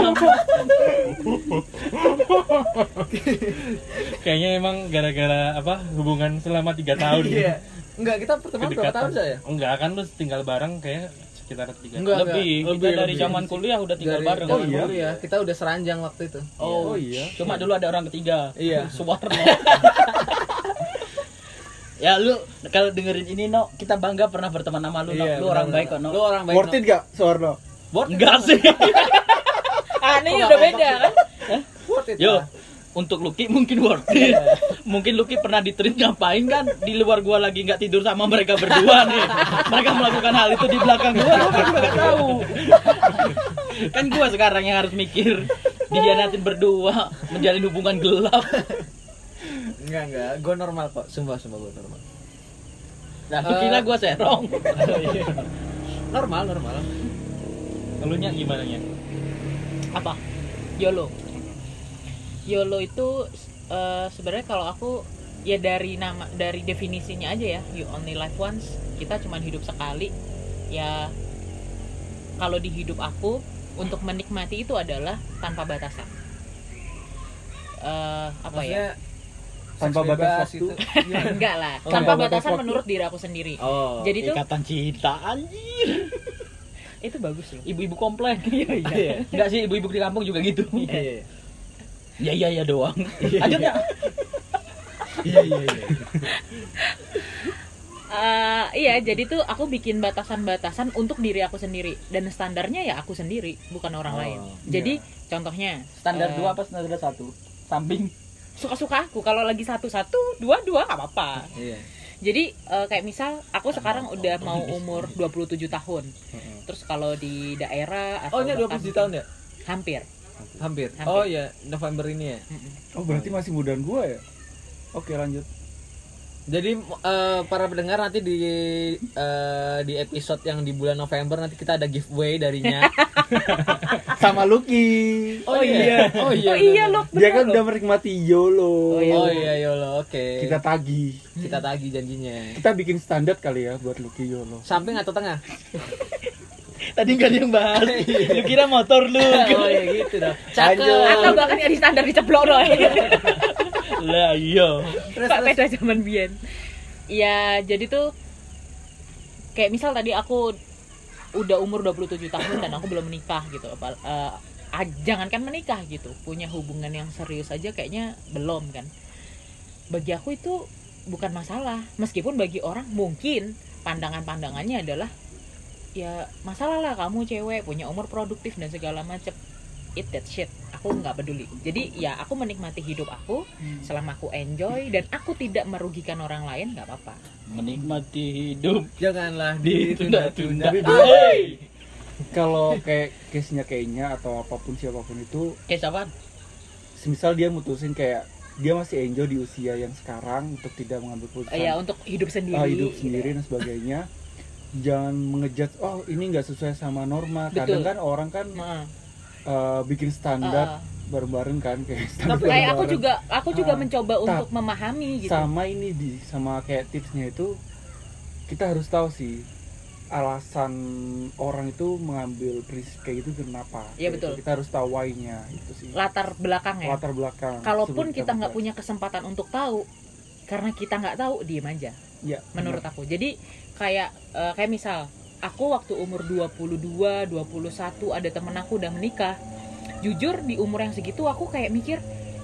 kayaknya emang gara-gara apa hubungan selama tiga tahun. Iya. Enggak kita pertemuan berapa tahun saya? Enggak kan lu tinggal bareng kayak sekitar tiga Enggak, lebih. enggak. kita Lebih, dari lebih. zaman kuliah udah tinggal Dari bareng. Oh, iya? kuliah, kita udah seranjang waktu itu. Oh, Oh, iya. cuma dulu ada orang ketiga. Iya. Suwarno [laughs] ya lu kalau dengerin ini no kita bangga pernah berteman sama lu no Iya, lu orang baik kok no lu orang baik Worth it gak, Suwarno? worth it enggak sih. [laughs] Ah ini Kok udah beda kan? Worth it Yo, untuk Lucky mungkin worth it. [laughs] mungkin Lucky pernah di treat ngapain kan? Di luar gua lagi nggak tidur sama mereka berdua nih. Mereka melakukan hal itu di belakang gua, gua juga nggak tahu. kan gua sekarang yang harus mikir. Dihianatin berdua, menjalin hubungan gelap. Enggak enggak. Gue normal kok. Sumpah sumpah gue normal. Nah, lu kira gua serong. [laughs] normal normal. Lu nya gimana nya? Apa? YOLO. YOLO itu eh, sebenarnya kalau aku ya dari nama dari definisinya aja ya. You only live once. Kita cuman hidup sekali. Ya kalau di hidup aku untuk menikmati itu adalah tanpa batasan. Eh, apa ya? Maksudnya, Tanpa batas waktu. itu gimana? [laughs] enggak lah Oh, tanpa tanpa batas batasan waktu. menurut diri aku sendiri oh jadi tuh Ikatan cinta anjir. [laughs] itu bagus loh Ibu-ibu komplek. [laughs] iya iya Enggak sih, ibu-ibu di kampung juga gitu. iya iya Ya iya ya doang. Lanjut ya. iya iya iya Eh, iya jadi tuh aku bikin batasan-batasan untuk diri aku sendiri dan standarnya ya aku sendiri bukan orang Oh, lain iya. jadi contohnya Standar eh, dua apa standar satu? Samping. Suka-suka aku. Kalau lagi satu-satu dua-dua nggak apa-apa. Iya. Jadi eh, kayak misal aku sekarang udah mau umur [laughs] 27 tahun. Terus kalau di daerah atau oh ini bahkan 27 tahun ya? Hampir. Hampir. Hampir. oh iya. November ini ya. Oh, berarti masih mudaan gua ya? Oke, lanjut. Jadi eh, para pendengar nanti di eh, di episode yang di bulan November nanti kita ada giveaway darinya. [laughs] Sama Lucky. Oh iya. Oh iya. oh iya benar. loh Dia kan udah menikmati YOLO. Oh, iya. Oh iya Yolo, oke. Kita tagih. kita tagih janjinya. Kita bikin standar kali ya buat Lucky YOLO. Samping atau tengah? [laughs] Tadi nggak ada yang bahas. [laughs] Lu kira motor lu. oh iya gitu dong. Lanjut. atau bahkan yang di standar diceplok loh lah iya. Terus Pak peda zaman Bian ya jadi tuh kayak misal tadi aku udah umur 27 tahun dan aku belum menikah gitu ah, jangankan menikah gitu punya hubungan yang serius aja kayaknya belum kan. Bagi aku itu bukan masalah meskipun bagi orang mungkin pandangan-pandangannya adalah ya masalah lah kamu cewek punya umur produktif dan segala macem it that shit aku nggak peduli jadi ya aku menikmati hidup aku selama aku enjoy dan aku tidak merugikan orang lain nggak apa-apa Menikmati hidup Janganlah ditunda-tunda. Hey. Kalau kayak case-nya kayaknya atau apa pun siapa pun itu, Kayak siapa? semisal dia mutusin kayak dia masih enjoy di usia yang sekarang untuk tidak mengambil keputusan ya untuk hidup sendiri ah, hidup gitu. sendiri dan sebagainya jangan mengejat oh ini nggak sesuai sama norma kadang Betul. kan orang kan Heeh. Eh, bikin standar Heeh. bareng-bareng kan kayak standar kayak aku juga aku juga Ah, mencoba untuk memahami gitu. sama ini di sama kayak tipsnya itu kita harus tahu sih alasan orang itu mengambil prinsip kayak gitu kenapa? Iya, Kayak betul. itu. kita harus tahu why-nya itu sih. Latar belakang ya. Latar belakang kalaupun kita nggak punya kesempatan untuk tahu karena kita nggak tahu diem aja. Iya, menurut aku. Jadi kayak eh, kayak misal aku waktu umur 22 21 ada temen aku udah menikah. Jujur di umur yang segitu aku kayak mikir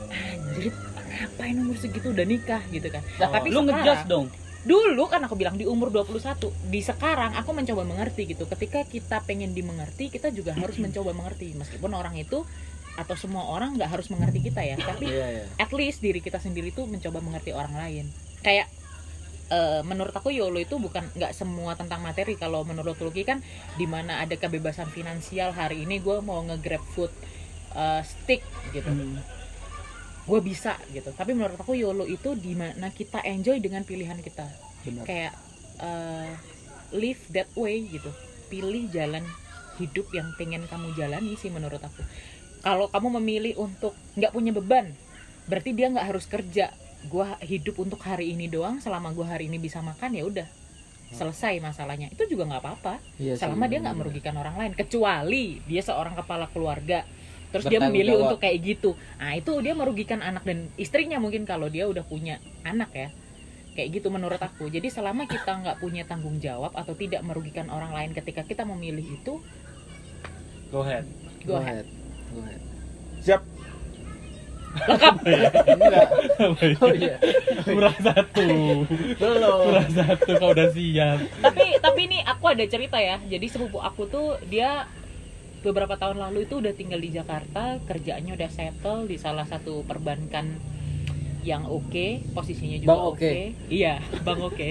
anjir ngapain umur segitu udah nikah? gitu kan. Lah, tapi lu ngejas dong. dulu kan aku bilang di umur 21 di sekarang aku mencoba mengerti gitu. Ketika kita pengen dimengerti kita juga harus [clears throat] mencoba mengerti. Meskipun orang itu atau semua orang nggak harus mengerti kita ya tapi Iya, iya. at least diri kita sendiri tuh mencoba mengerti orang lain. Kayak eh, menurut aku YOLO itu bukan nggak semua tentang materi. Kalau menurut Lucky kan di mana ada kebebasan finansial hari ini gue mau nge-grab food uh, stick gitu. Hmm. gue bisa gitu. Tapi menurut aku YOLO itu di mana kita enjoy dengan pilihan kita. Benar. Kayak uh, live that way gitu. Pilih jalan hidup yang pengen kamu jalani sih menurut aku. Kalau kamu memilih untuk nggak punya beban berarti dia nggak harus kerja gua hidup untuk hari ini doang selama gua hari ini bisa makan ya udah. Selesai masalahnya. Itu juga nggak apa-apa. Iya sih, selama dia nggak merugikan orang lain kecuali dia seorang kepala keluarga. Terus dia Bertanggung memilih jawab. untuk kayak gitu. Nah itu dia merugikan anak dan istrinya mungkin kalau dia udah punya anak ya. Kayak gitu menurut aku. Jadi selama kita nggak punya tanggung jawab atau tidak merugikan orang lain ketika kita memilih itu go ahead. Go ahead. Go ahead. siap lengkap enggak Oh iya. kurang satu Belum. kurang satu kau udah siap tapi tapi ini aku ada cerita ya jadi sepupu aku tuh dia beberapa tahun lalu itu udah tinggal di Jakarta kerjaannya udah settle di salah satu perbankan yang oke posisinya juga oke Oke. iya bang oke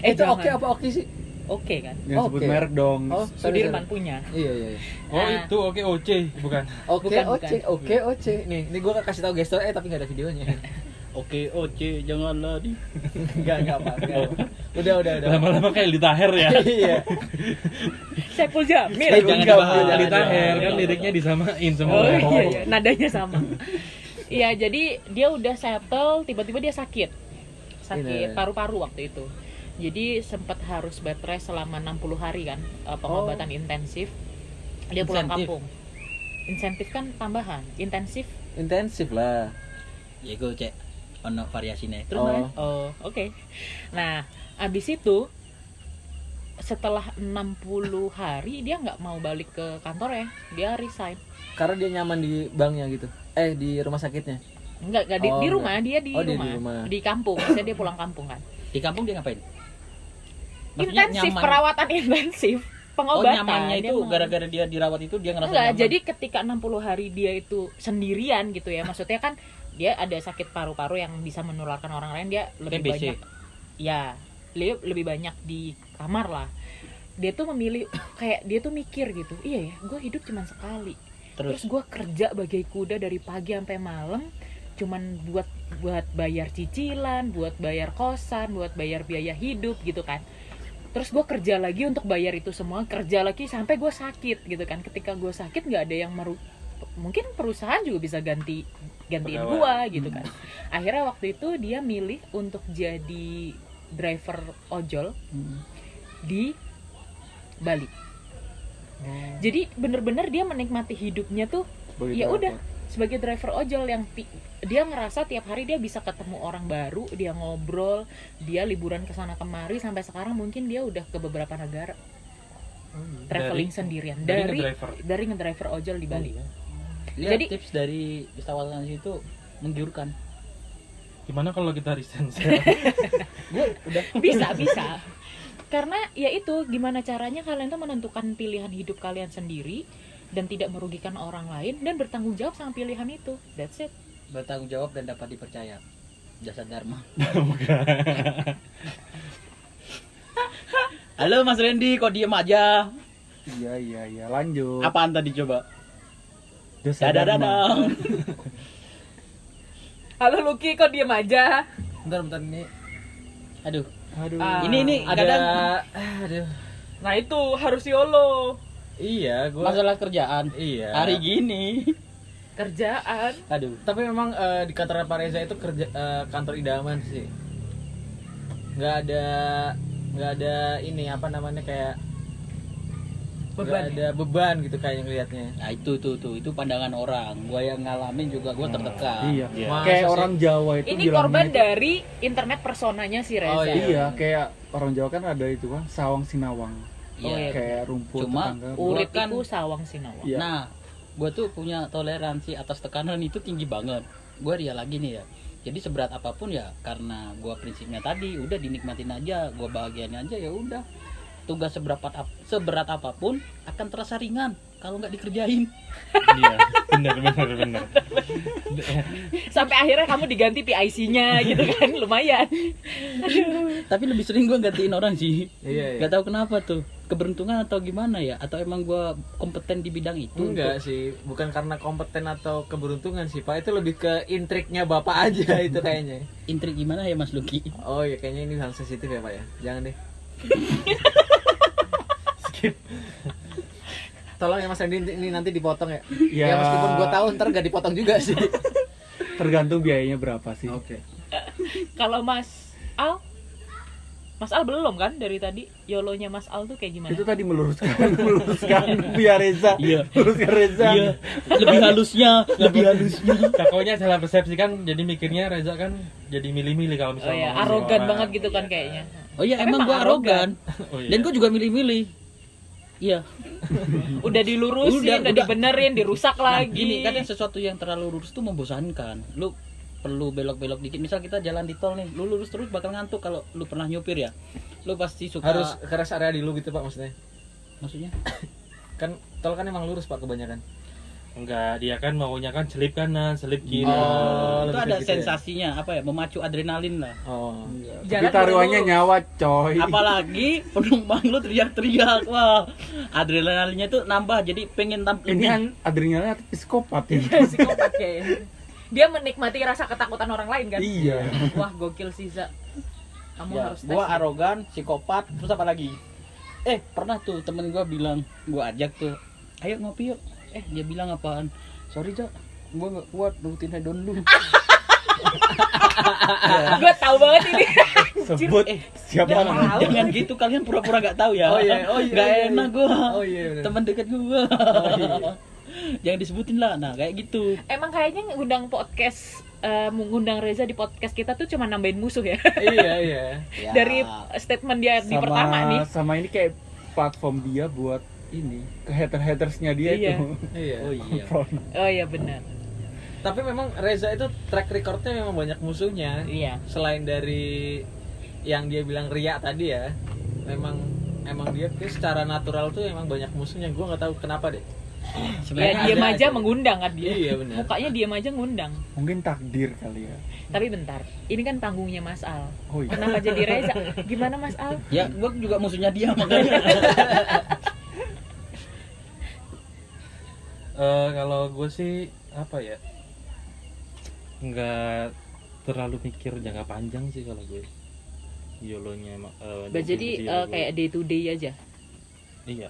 Eh, itu oke apa oke sih? Oke kan jangan sebut Oke. merek dong Oh, Sudirman sorry. punya Iya iya. iya. oh Nah. itu oke oce [laughs] bukan Oke Bukan, oke oke oke. Nih, nih gua kasih tahu gestur eh tapi nggak ada videonya. [laughs] Oke, oce, janganlah di. Enggak [laughs] enggak apa. enggak. Udah udah udah. lama-lama kayak Lita Hair ya Iya. Saiful Jamil Eh, jangan dibahas. jangan, Lita jangan. Hair kan liriknya disamain semua oh iya, iya nadanya sama iya jadi dia udah settle tiba-tiba dia sakit sakit Ini. paru-paru waktu itu jadi sempat harus bed rest selama 60 hari kan eh, pengobatan intensif dia pulang kampung insentif kan tambahan intensif Intensif lah. Ya gue cek ono variasinya. terus Oh. oh oke nah abis itu setelah 60 hari dia nggak mau balik ke kantor ya dia resign Karena dia nyaman di banknya gitu. Eh di rumah sakitnya. Enggak, enggak di, Oh, di enggak. rumah dia di, Oh, dia di rumah. rumah. di kampung maksudnya dia pulang kampung kan Di kampung dia ngapain? Maksudnya intensif nyaman. perawatan [laughs] intensif Oh, pengobatan nyamannya Dia itu gara-gara dia dirawat itu dia ngerasa enggak nyaman. jadi ketika 60 hari dia itu sendirian gitu ya maksudnya kan dia ada sakit paru-paru yang bisa menularkan orang lain dia lebih TBC. banyak ya lebih lebih banyak di kamar lah dia tuh memilih kayak dia tuh mikir gitu iya ya gue hidup cuma sekali terus, Terus, gue kerja bagai kuda dari pagi sampai malam cuman buat buat bayar cicilan buat bayar kosan buat bayar biaya hidup gitu kan terus gue kerja lagi untuk bayar itu semua kerja lagi sampai gue sakit gitu kan. Ketika gue sakit nggak ada yang meru mungkin perusahaan juga bisa ganti gantiin gue gitu kan. Akhirnya waktu itu dia milih untuk jadi driver ojol Hmm. di Bali. Jadi bener-bener dia menikmati hidupnya tuh ya udah sebagai driver ojol yang dia ngerasa tiap hari dia bisa ketemu orang baru dia ngobrol dia liburan ke sana kemari sampai sekarang mungkin dia udah ke beberapa negara. Traveling Dari- sendirian. dari dari ngedriver. dari ngedriver ojol di Bali. Lihat jadi- tips dari wisatawan itu menggiurkan. gimana kalau kita resign? [laughs] Gue udah. Bisa bisa. Karena ya itu gimana caranya kalian tuh menentukan pilihan hidup kalian sendiri dan tidak merugikan orang lain dan bertanggung jawab sama pilihan itu. That's it bertanggung jawab dan dapat dipercaya. Jasa Dharma. [laughs] Halo Mas Randy, kok diem aja? iya iya iya lanjut Apaan tadi coba? Dadah Dharma. [laughs] halo Lucky kok diem aja Bentar bentar ini Aduh, aduh Ah. ini ini ada kadang aduh. nah itu harus YOLO Iya, gua masalah kerjaan. iya. Hari gini. Kerjaan Aduh, Tapi memang eh, di kantor Pak Reza itu kerja eh, kantor idaman sih. Nggak ada nggak ada ini apa namanya kayak Beban ya? ada beban gitu kayak yang lihatnya. Nah itu tuh tuh itu pandangan orang. Gua yang ngalamin juga gua tertekan. iya Iya. Masa kayak sih? orang Jawa itu ini korban itu- dari internet personanya si Reza Oh, iya kayak orang Jawa kan ada itu kan sawang sinawang Oh, iya. kayak rumput Cuma, tetangga Urit Gua kan- itu sawang sinawa Iya. Nah, gue tuh punya toleransi atas tekanan itu tinggi banget. Gue ria lagi nih ya. Jadi seberat apa pun ya karena gue prinsipnya tadi udah dinikmatin aja, gue bahagiain aja ya udah. Tugas seberapa ap- seberat apa pun akan terasa ringan kalau nggak dikerjain iya benar benar benar sampai akhirnya kamu diganti PIC-nya gitu kan lumayan tapi lebih sering gue gantiin orang sih Iya, iya. nggak tahu kenapa tuh keberuntungan atau gimana ya atau emang gue kompeten di bidang itu Enggak sih, bukan karena kompeten atau keberuntungan sih, Pak. Itu lebih ke intriknya Bapak aja itu kayaknya. intrik gimana ya Mas Luki Oh iya, kayaknya ini hal sensitif ya, Pak ya. Jangan deh. Skip. Tolong ya Mas Randy ini nanti dipotong ya. Ya. Ya, meskipun gua tahu ntar gak dipotong juga sih. tergantung biayanya berapa sih Oke. kalau Mas Al Mas Al belum kan dari tadi yolonya Mas Al tuh kayak gimana itu tadi meluruskan [laughs] meluruskan biar Reza Iya. meluruskan Reza iya lebih halusnya lebih halusnya Kakonya salah persepsi kan jadi mikirnya Reza kan jadi milih-milih kalau oh misalnya ya ngomong sama arogan banget gitu kan Iya. kayaknya oh iya emang emang gue arogan. [laughs] Oh, iya. dan gue juga milih-milih. Iya. [laughs] Udah dilurusin Udah, udah, udah. dibenerin dirusak Nah, lagi. gini kadang sesuatu yang terlalu lurus tuh membosankan. Lu perlu belok-belok dikit. Misal kita jalan di tol nih lu lurus terus bakal ngantuk kalau lu pernah nyupir ya. Lu pasti suka Harus ke rest area dulu gitu, Pak maksudnya. maksudnya? [coughs] Kan tol kan emang lurus, Pak kebanyakan. Enggak dia kan maunya kan selip kanan selip kiri Oh, itu ada gitu ya? sensasinya apa ya memacu adrenalin lah. Oh. tapi Jalan taruhannya dulu. nyawa coy. Apalagi penumpang lu teriak-teriak wah. Adrenalinnya tuh nambah jadi pengen tampil ini kan adrenalin atau psikopat ini psikopat kayaknya dia menikmati rasa ketakutan orang lain kan? Iya. Wah gokil sih Za. Kamu ya, harus tes gua ya. arogan psikopat terus apa lagi? Eh pernah tuh temen gua bilang gua ajak tuh ayo ngopi yuk eh dia bilang apaan? Sorry cok gua nggak kuat nurutin hedon lu. [laughs] Gue tahu banget ini. Sebut Eh, siapa jangan jangan gitu kalian pura-pura nggak tahu ya. Oh iya, oh iya, nggak iya, iya. enak gua. Oh iya teman dekat gua. Iya. jangan disebutin lah. Nah kayak gitu. Emang kayaknya ngundang podcast eh, mengundang Reza di podcast kita tuh cuma nambahin musuh ya? [laughs] Iya, iya. Ya. dari statement dia di pertama nih. sama ini kayak platform dia buat ini ke hater hatersnya dia Iya. itu Iya. oh iya [laughs] oh iya benar Tapi memang Reza itu track recordnya memang banyak musuhnya. iya Selain dari yang dia bilang Ria tadi ya, memang emang dia tuh secara natural tuh emang banyak musuhnya. Gue nggak tahu kenapa deh. [sniffs] ya sebenarnya diam ada aja aja. mengundang kan dia Iya, benar. mukanya diam aja ngundang mungkin takdir kali ya tapi bentar ini kan panggungnya Mas Al oh iya kenapa jadi Reza [laughs] gimana Mas Al ya gua juga musuhnya dia makanya [laughs] Eh, kalau gue sih apa ya nggak terlalu mikir jangka panjang sih kalau gue yolonya emang, eh, Bah, jadi YOLO. kayak day to day aja? Iya.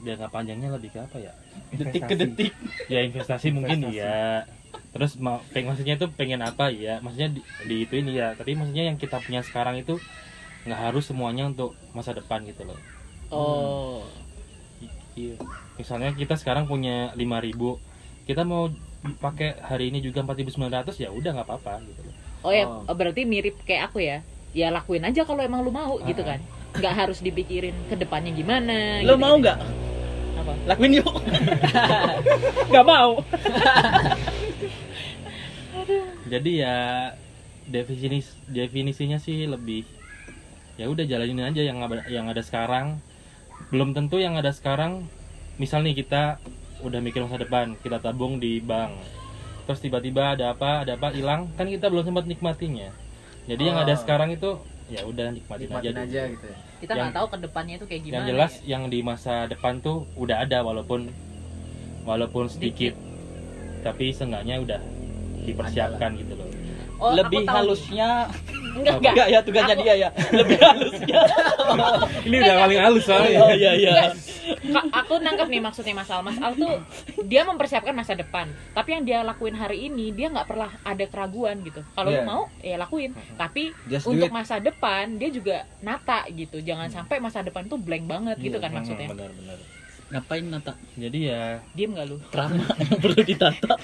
Jangka panjangnya lebih ke apa ya? Detik ke detik. Ya investasi mungkin Investasi. iya. Terus mau peng maksudnya itu pengen apa? Ya maksudnya di, di itu ini ya tapi maksudnya yang kita punya sekarang itu nggak harus semuanya untuk masa depan gitu loh. Oh. I- iya misalnya kita sekarang punya 5000 kita mau pakai hari ini juga 4900 ya udah nggak apa-apa gitu. Loh oh ya Oh. berarti mirip kayak aku ya? Ya lakuin aja kalau emang lu mau gitu Ah. kan? Nggak harus dipikirin ke depannya gimana lo gitu. mau nggak? Apa? Lakuin yuk. [laughs] Nggak mau. [laughs] Jadi ya definisi definisinya sih lebih ya udah jalanin aja yang ada, yang ada sekarang. Belum tentu yang ada sekarang misal nih kita udah mikir masa depan kita tabung di bank terus tiba-tiba ada apa ada apa hilang kan kita belum sempat nikmatinya jadi yang ada Oh. sekarang itu ya udah nikmatin, Nikmatin aja, aja dulu. gitu ya. kita Yang- nggak tahu ke depannya itu kayak gimana yang jelas ya. yang di masa depan tuh udah ada walaupun walaupun sedikit, tapi seenggaknya udah dipersiapkan gitu loh Oh, lebih halusnya enggak enggak. Enggak ya tugasnya Aku- dia ya. Lebih halusnya. [laughs] Ini udah paling halus soalnya oh iya iya. Aku nangkep nih maksudnya Mas Al Mas Al tuh dia mempersiapkan masa depan. Tapi yang dia lakuin hari ini dia nggak pernah ada keraguan gitu. Kalau lu Iya. mau ya lakuin. Tapi Just untuk masa depan dia juga nata gitu. Jangan sampai masa depan tuh blank banget gitu kan Hmm, maksudnya. benar-benar ngapain nata? Jadi ya diem nggak lu? Trauma yang [laughs] perlu ditata [laughs]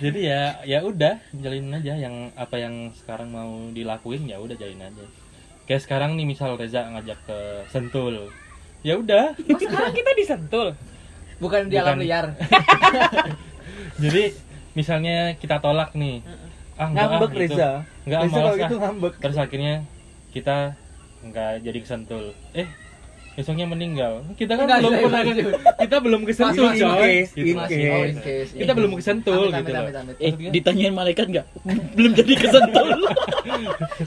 jadi ya ya udah jalinin aja yang apa yang sekarang mau dilakuin ya udah jalin aja kayak sekarang nih misal Reza ngajak ke Sentul ya udah oh sekarang kita disentul Bukan di alam Bukan. liar. [laughs] jadi misalnya kita tolak nih ah enggak ah, ngambek gitu. Reza enggak Reza kalau ah. gitu ngambek terus akhirnya kita nggak jadi kesentul eh besoknya meninggal kita kan Enggak, belum pernah kita belum in coy case, Gitu. in Masih, case. oh, in case. kita belum kesentul Amit, gitu amit, loh amit, amit. Eh, ditanyain malaikat nggak? [laughs] Belum jadi kesentul. [laughs]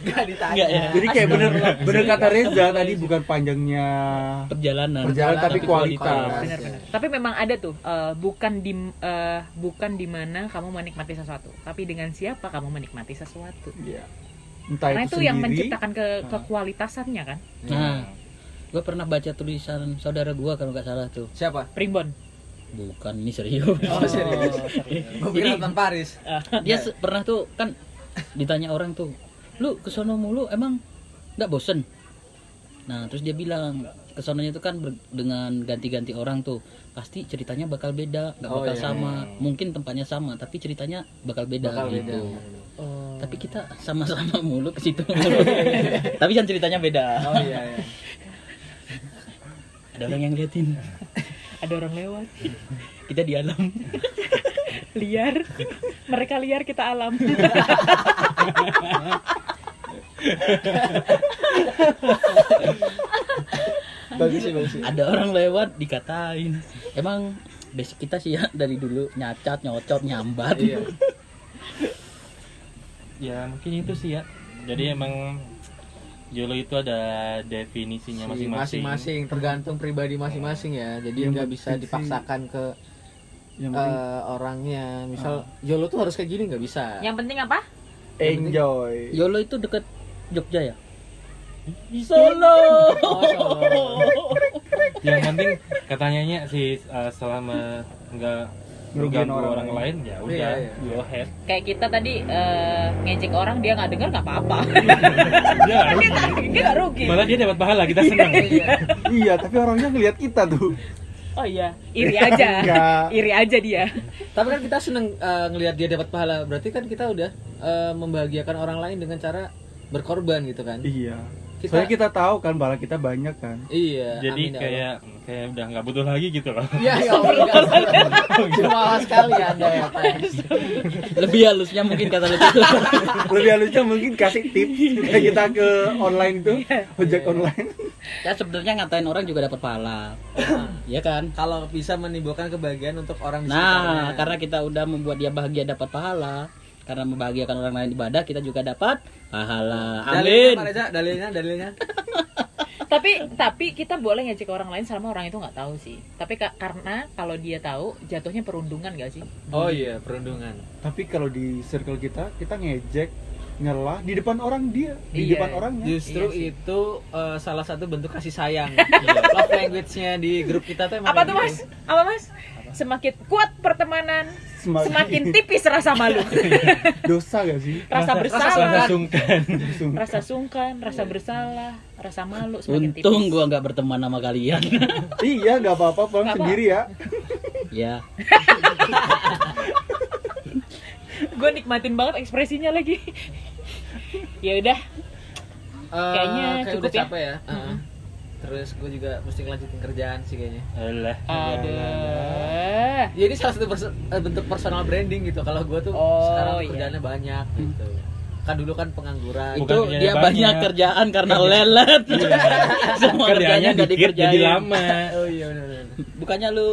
Nggak ditanya. Ya? Jadi kayak bener bener kata Reza tadi bukan panjangnya Perjalanan. Perjalanan tapi tapi kualitas. kualitas. benar-benar tapi memang ada tuh eh, bukan di eh, bukan di mana kamu menikmati sesuatu tapi dengan siapa kamu menikmati sesuatu Iya. Entah karena itu, itu yang menciptakan ke kekualitasannya kan Nah, gue pernah baca tulisan saudara gue kalau nggak salah tuh. Siapa? primbon Bukan ini serius. Oh, [laughs] serius. Gue Adnan Paris. Dia se- pernah tuh kan ditanya orang tuh, lu kesono mulu emang nggak bosen? Nah terus dia bilang kesononya itu kan ber- dengan ganti-ganti orang tuh pasti ceritanya bakal beda, nggak Oh, bakal iya. sama. Mungkin tempatnya sama, tapi ceritanya bakal beda Bakal gitu. beda. Tapi kita sama-sama mulu ke situ mulu. [laughs] tapi kan ceritanya beda. Oh iya iya. Ada orang yang liatin. [laughs] ada orang lewat [laughs] Kita di alam. [laughs] liar mereka liar kita alam Bagus sih bagus sih. ada orang lewat dikatain emang basic kita sih ya dari dulu nyacat nyocot nyambat Iya. ya mungkin itu sih ya jadi emang YOLO itu ada definisinya Si masing-masing Masing-masing tergantung pribadi masing-masing ya. Jadi nggak bisa penting dipaksakan ke yang penting eh, orangnya. Misal YOLO tuh harus kayak gini nggak bisa. yang penting apa enjoy. Yolo itu deket Jogja ya Solo Oh, Solo. yang penting katanya sih uh, selama nggak mengganggu orang orang, lain ya udah Iya, iya. go ahead kayak kita tadi eh, ngejek orang dia nggak dengar nggak apa-apa dia nggak rugi. [laughs] dia rugi malah dia dapat pahala kita senang iya, tapi orangnya ngelihat kita tuh. oh iya iri aja Enggak. iri aja dia Tapi kan kita seneng eh, ngelihat dia dapat pahala. Berarti kan kita udah eh, membahagiakan orang lain dengan cara berkorban gitu kan. Iya. Kita- Soalnya kita tahu kan bala kita banyak kan. Iya. jadi amin ya Allah. kayak kayak udah nggak butuh lagi gitu loh Iya, [laughs] ya. Cuma sekali Anda ya, Pak. lebih halusnya mungkin kata itu Lebih halusnya mungkin kasih tips kayak kita ke online tuh, ojek online. ya sebenarnya ngatain orang juga dapat pahala ya kan Kalau bisa menimbulkan kebahagiaan untuk orang nah sekitarnya. karena kita udah membuat dia bahagia dapat pahala karena membahagiakan orang lain ibadah kita juga dapat pahala Dalilnya, amin Pak Reza, dalilnya, dalilnya. [laughs] tapi tapi kita boleh ngejek orang lain selama orang itu nggak tahu sih tapi ka- karena kalau dia tahu jatuhnya perundungan gak sih Oh iya, perundungan. Tapi kalau di circle kita, kita ngejek, ngelah di depan orang dia, di Iya. depan orangnya. Justru Iya sih. itu eh, salah satu bentuk kasih sayang. [laughs] Love language-nya di grup kita tuh emang apa tuh mas gitu. apa mas semakin kuat pertemanan Semakin- semakin [laughs] tipis rasa malu. Dosa gak sih? rasa rasa bersalah. sungkan. Rasa sungkan rasa bersalah rasa malu semakin untung tipis. gua nggak berteman sama kalian. [laughs] Iya, nggak apa-apa, pulang sendiri ya. [laughs] ya gue nikmatin banget ekspresinya lagi. Ya udah. Eh, Kayaknya kayak cukup udah ya. capek ya. Heeh. Terus gue juga mesti ngelanjutin kerjaan sih kayaknya. Alah. ada Jadi salah satu perso- eh, bentuk personal branding gitu. Kalau gue tuh Oh, sekarang iya. kerjaannya banyak gitu. Kan dulu kan pengangguran. Bukan itu dia banyak. banyak kerjaan karena lelet [laughs] semua kerjanya nggak dikit jadi dikerjain lama [laughs] Oh iya benar benar. bukannya lu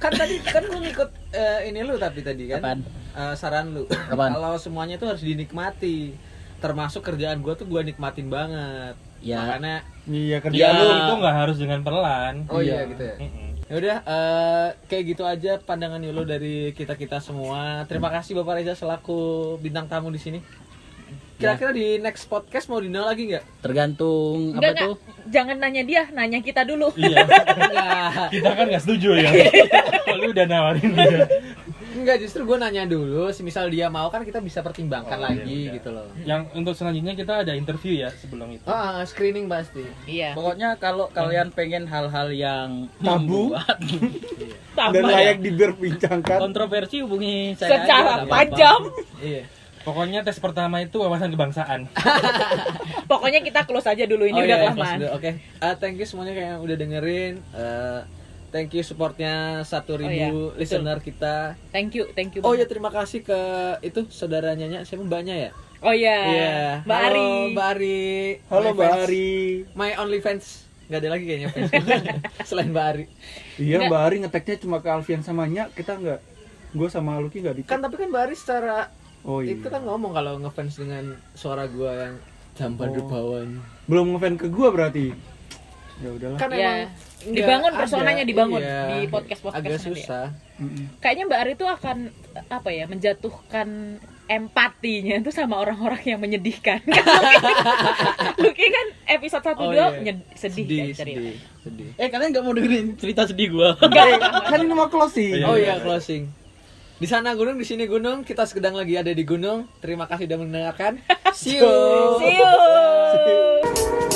Kan tadi kan gue ngikut eh, ini lu tapi tadi kan. Apaan? Eh, saran lu. Kalau semuanya tuh harus dinikmati. Termasuk kerjaan gue tuh gue nikmatin banget. Ya. Makanya Iya, Ya, kerjaan Ya. lu. itu nggak harus dengan pelan oh iya, Iya. gitu ya. Mm-mm. Ya udah eh, kayak gitu aja pandangan Yulo dari kita-kita semua. Terima kasih Bapak Reza selaku bintang tamu di sini. Kira-kira di next podcast mau dinol lagi nggak? tergantung Enggak, apa tuh jangan nanya dia nanya kita dulu iya Enggak. [laughs] kita kan nggak setuju ya kalau [laughs] lu udah nawarin dia Enggak, justru gue nanya dulu, semisal dia mau kan kita bisa pertimbangkan Oh, lagi iya, iya. gitu loh. yang untuk selanjutnya kita ada interview ya sebelum itu Ah, screening pasti. iya pokoknya kalau kalian pengen hal-hal yang Tabu. membuat [laughs] dan tambah layak diberbincangkan. kontroversi hubungi saya secara tajam Iya. pokoknya tes pertama itu wawasan kebangsaan [laughs] pokoknya kita close aja dulu ini Oh, udah iya, kelamaan. Oke. Ah, thank you semuanya kayak yang udah dengerin. Eh, thank you supportnya 1000 Oh, iya. listener kita. thank you thank you Oh ya terima kasih ke itu saudaranya Nya, siapa mbaknya ya? Oh iya. Iya. Mbak Halo, Ari. Mbak Ari. Halo My Mbak fans. Ari. My only fans. Gak ada lagi kayaknya fans. [laughs] Selain Mbak Ari. Iya Nggak. Mbak Ari ngeteknya cuma ke Alfian sama Nya, kita nggak. Gue sama Lucky nggak di. Kan tapi kan Mbak Ari secara Oh iya. itu kan ngomong kalau ngefans dengan suara gua yang jamban Oh. bawahnya. Belum ngefan ke gue berarti. Ya udahlah. Kan Iya. emang Dibangun nggak personanya ada. dibangun Iya. di podcast-podcast Agak nanti ya. susah. Mm-mm. Kayaknya Mbak Ari itu akan apa ya menjatuhkan empatinya itu sama orang-orang yang menyedihkan. [laughs] Lucky kan episode 1 Oh, 2 iya. nyed- sedih, sedih, kan cerita. sedih, sedih. Eh kalian nggak mau dengerin cerita sedih gua? [laughs] Eh, kan ini mau closing. Iya, Oh iya closing. Di sana gunung, di sini gunung. Kita sedang lagi ada di gunung. Terima kasih sudah mendengarkan. [laughs] See you. See you.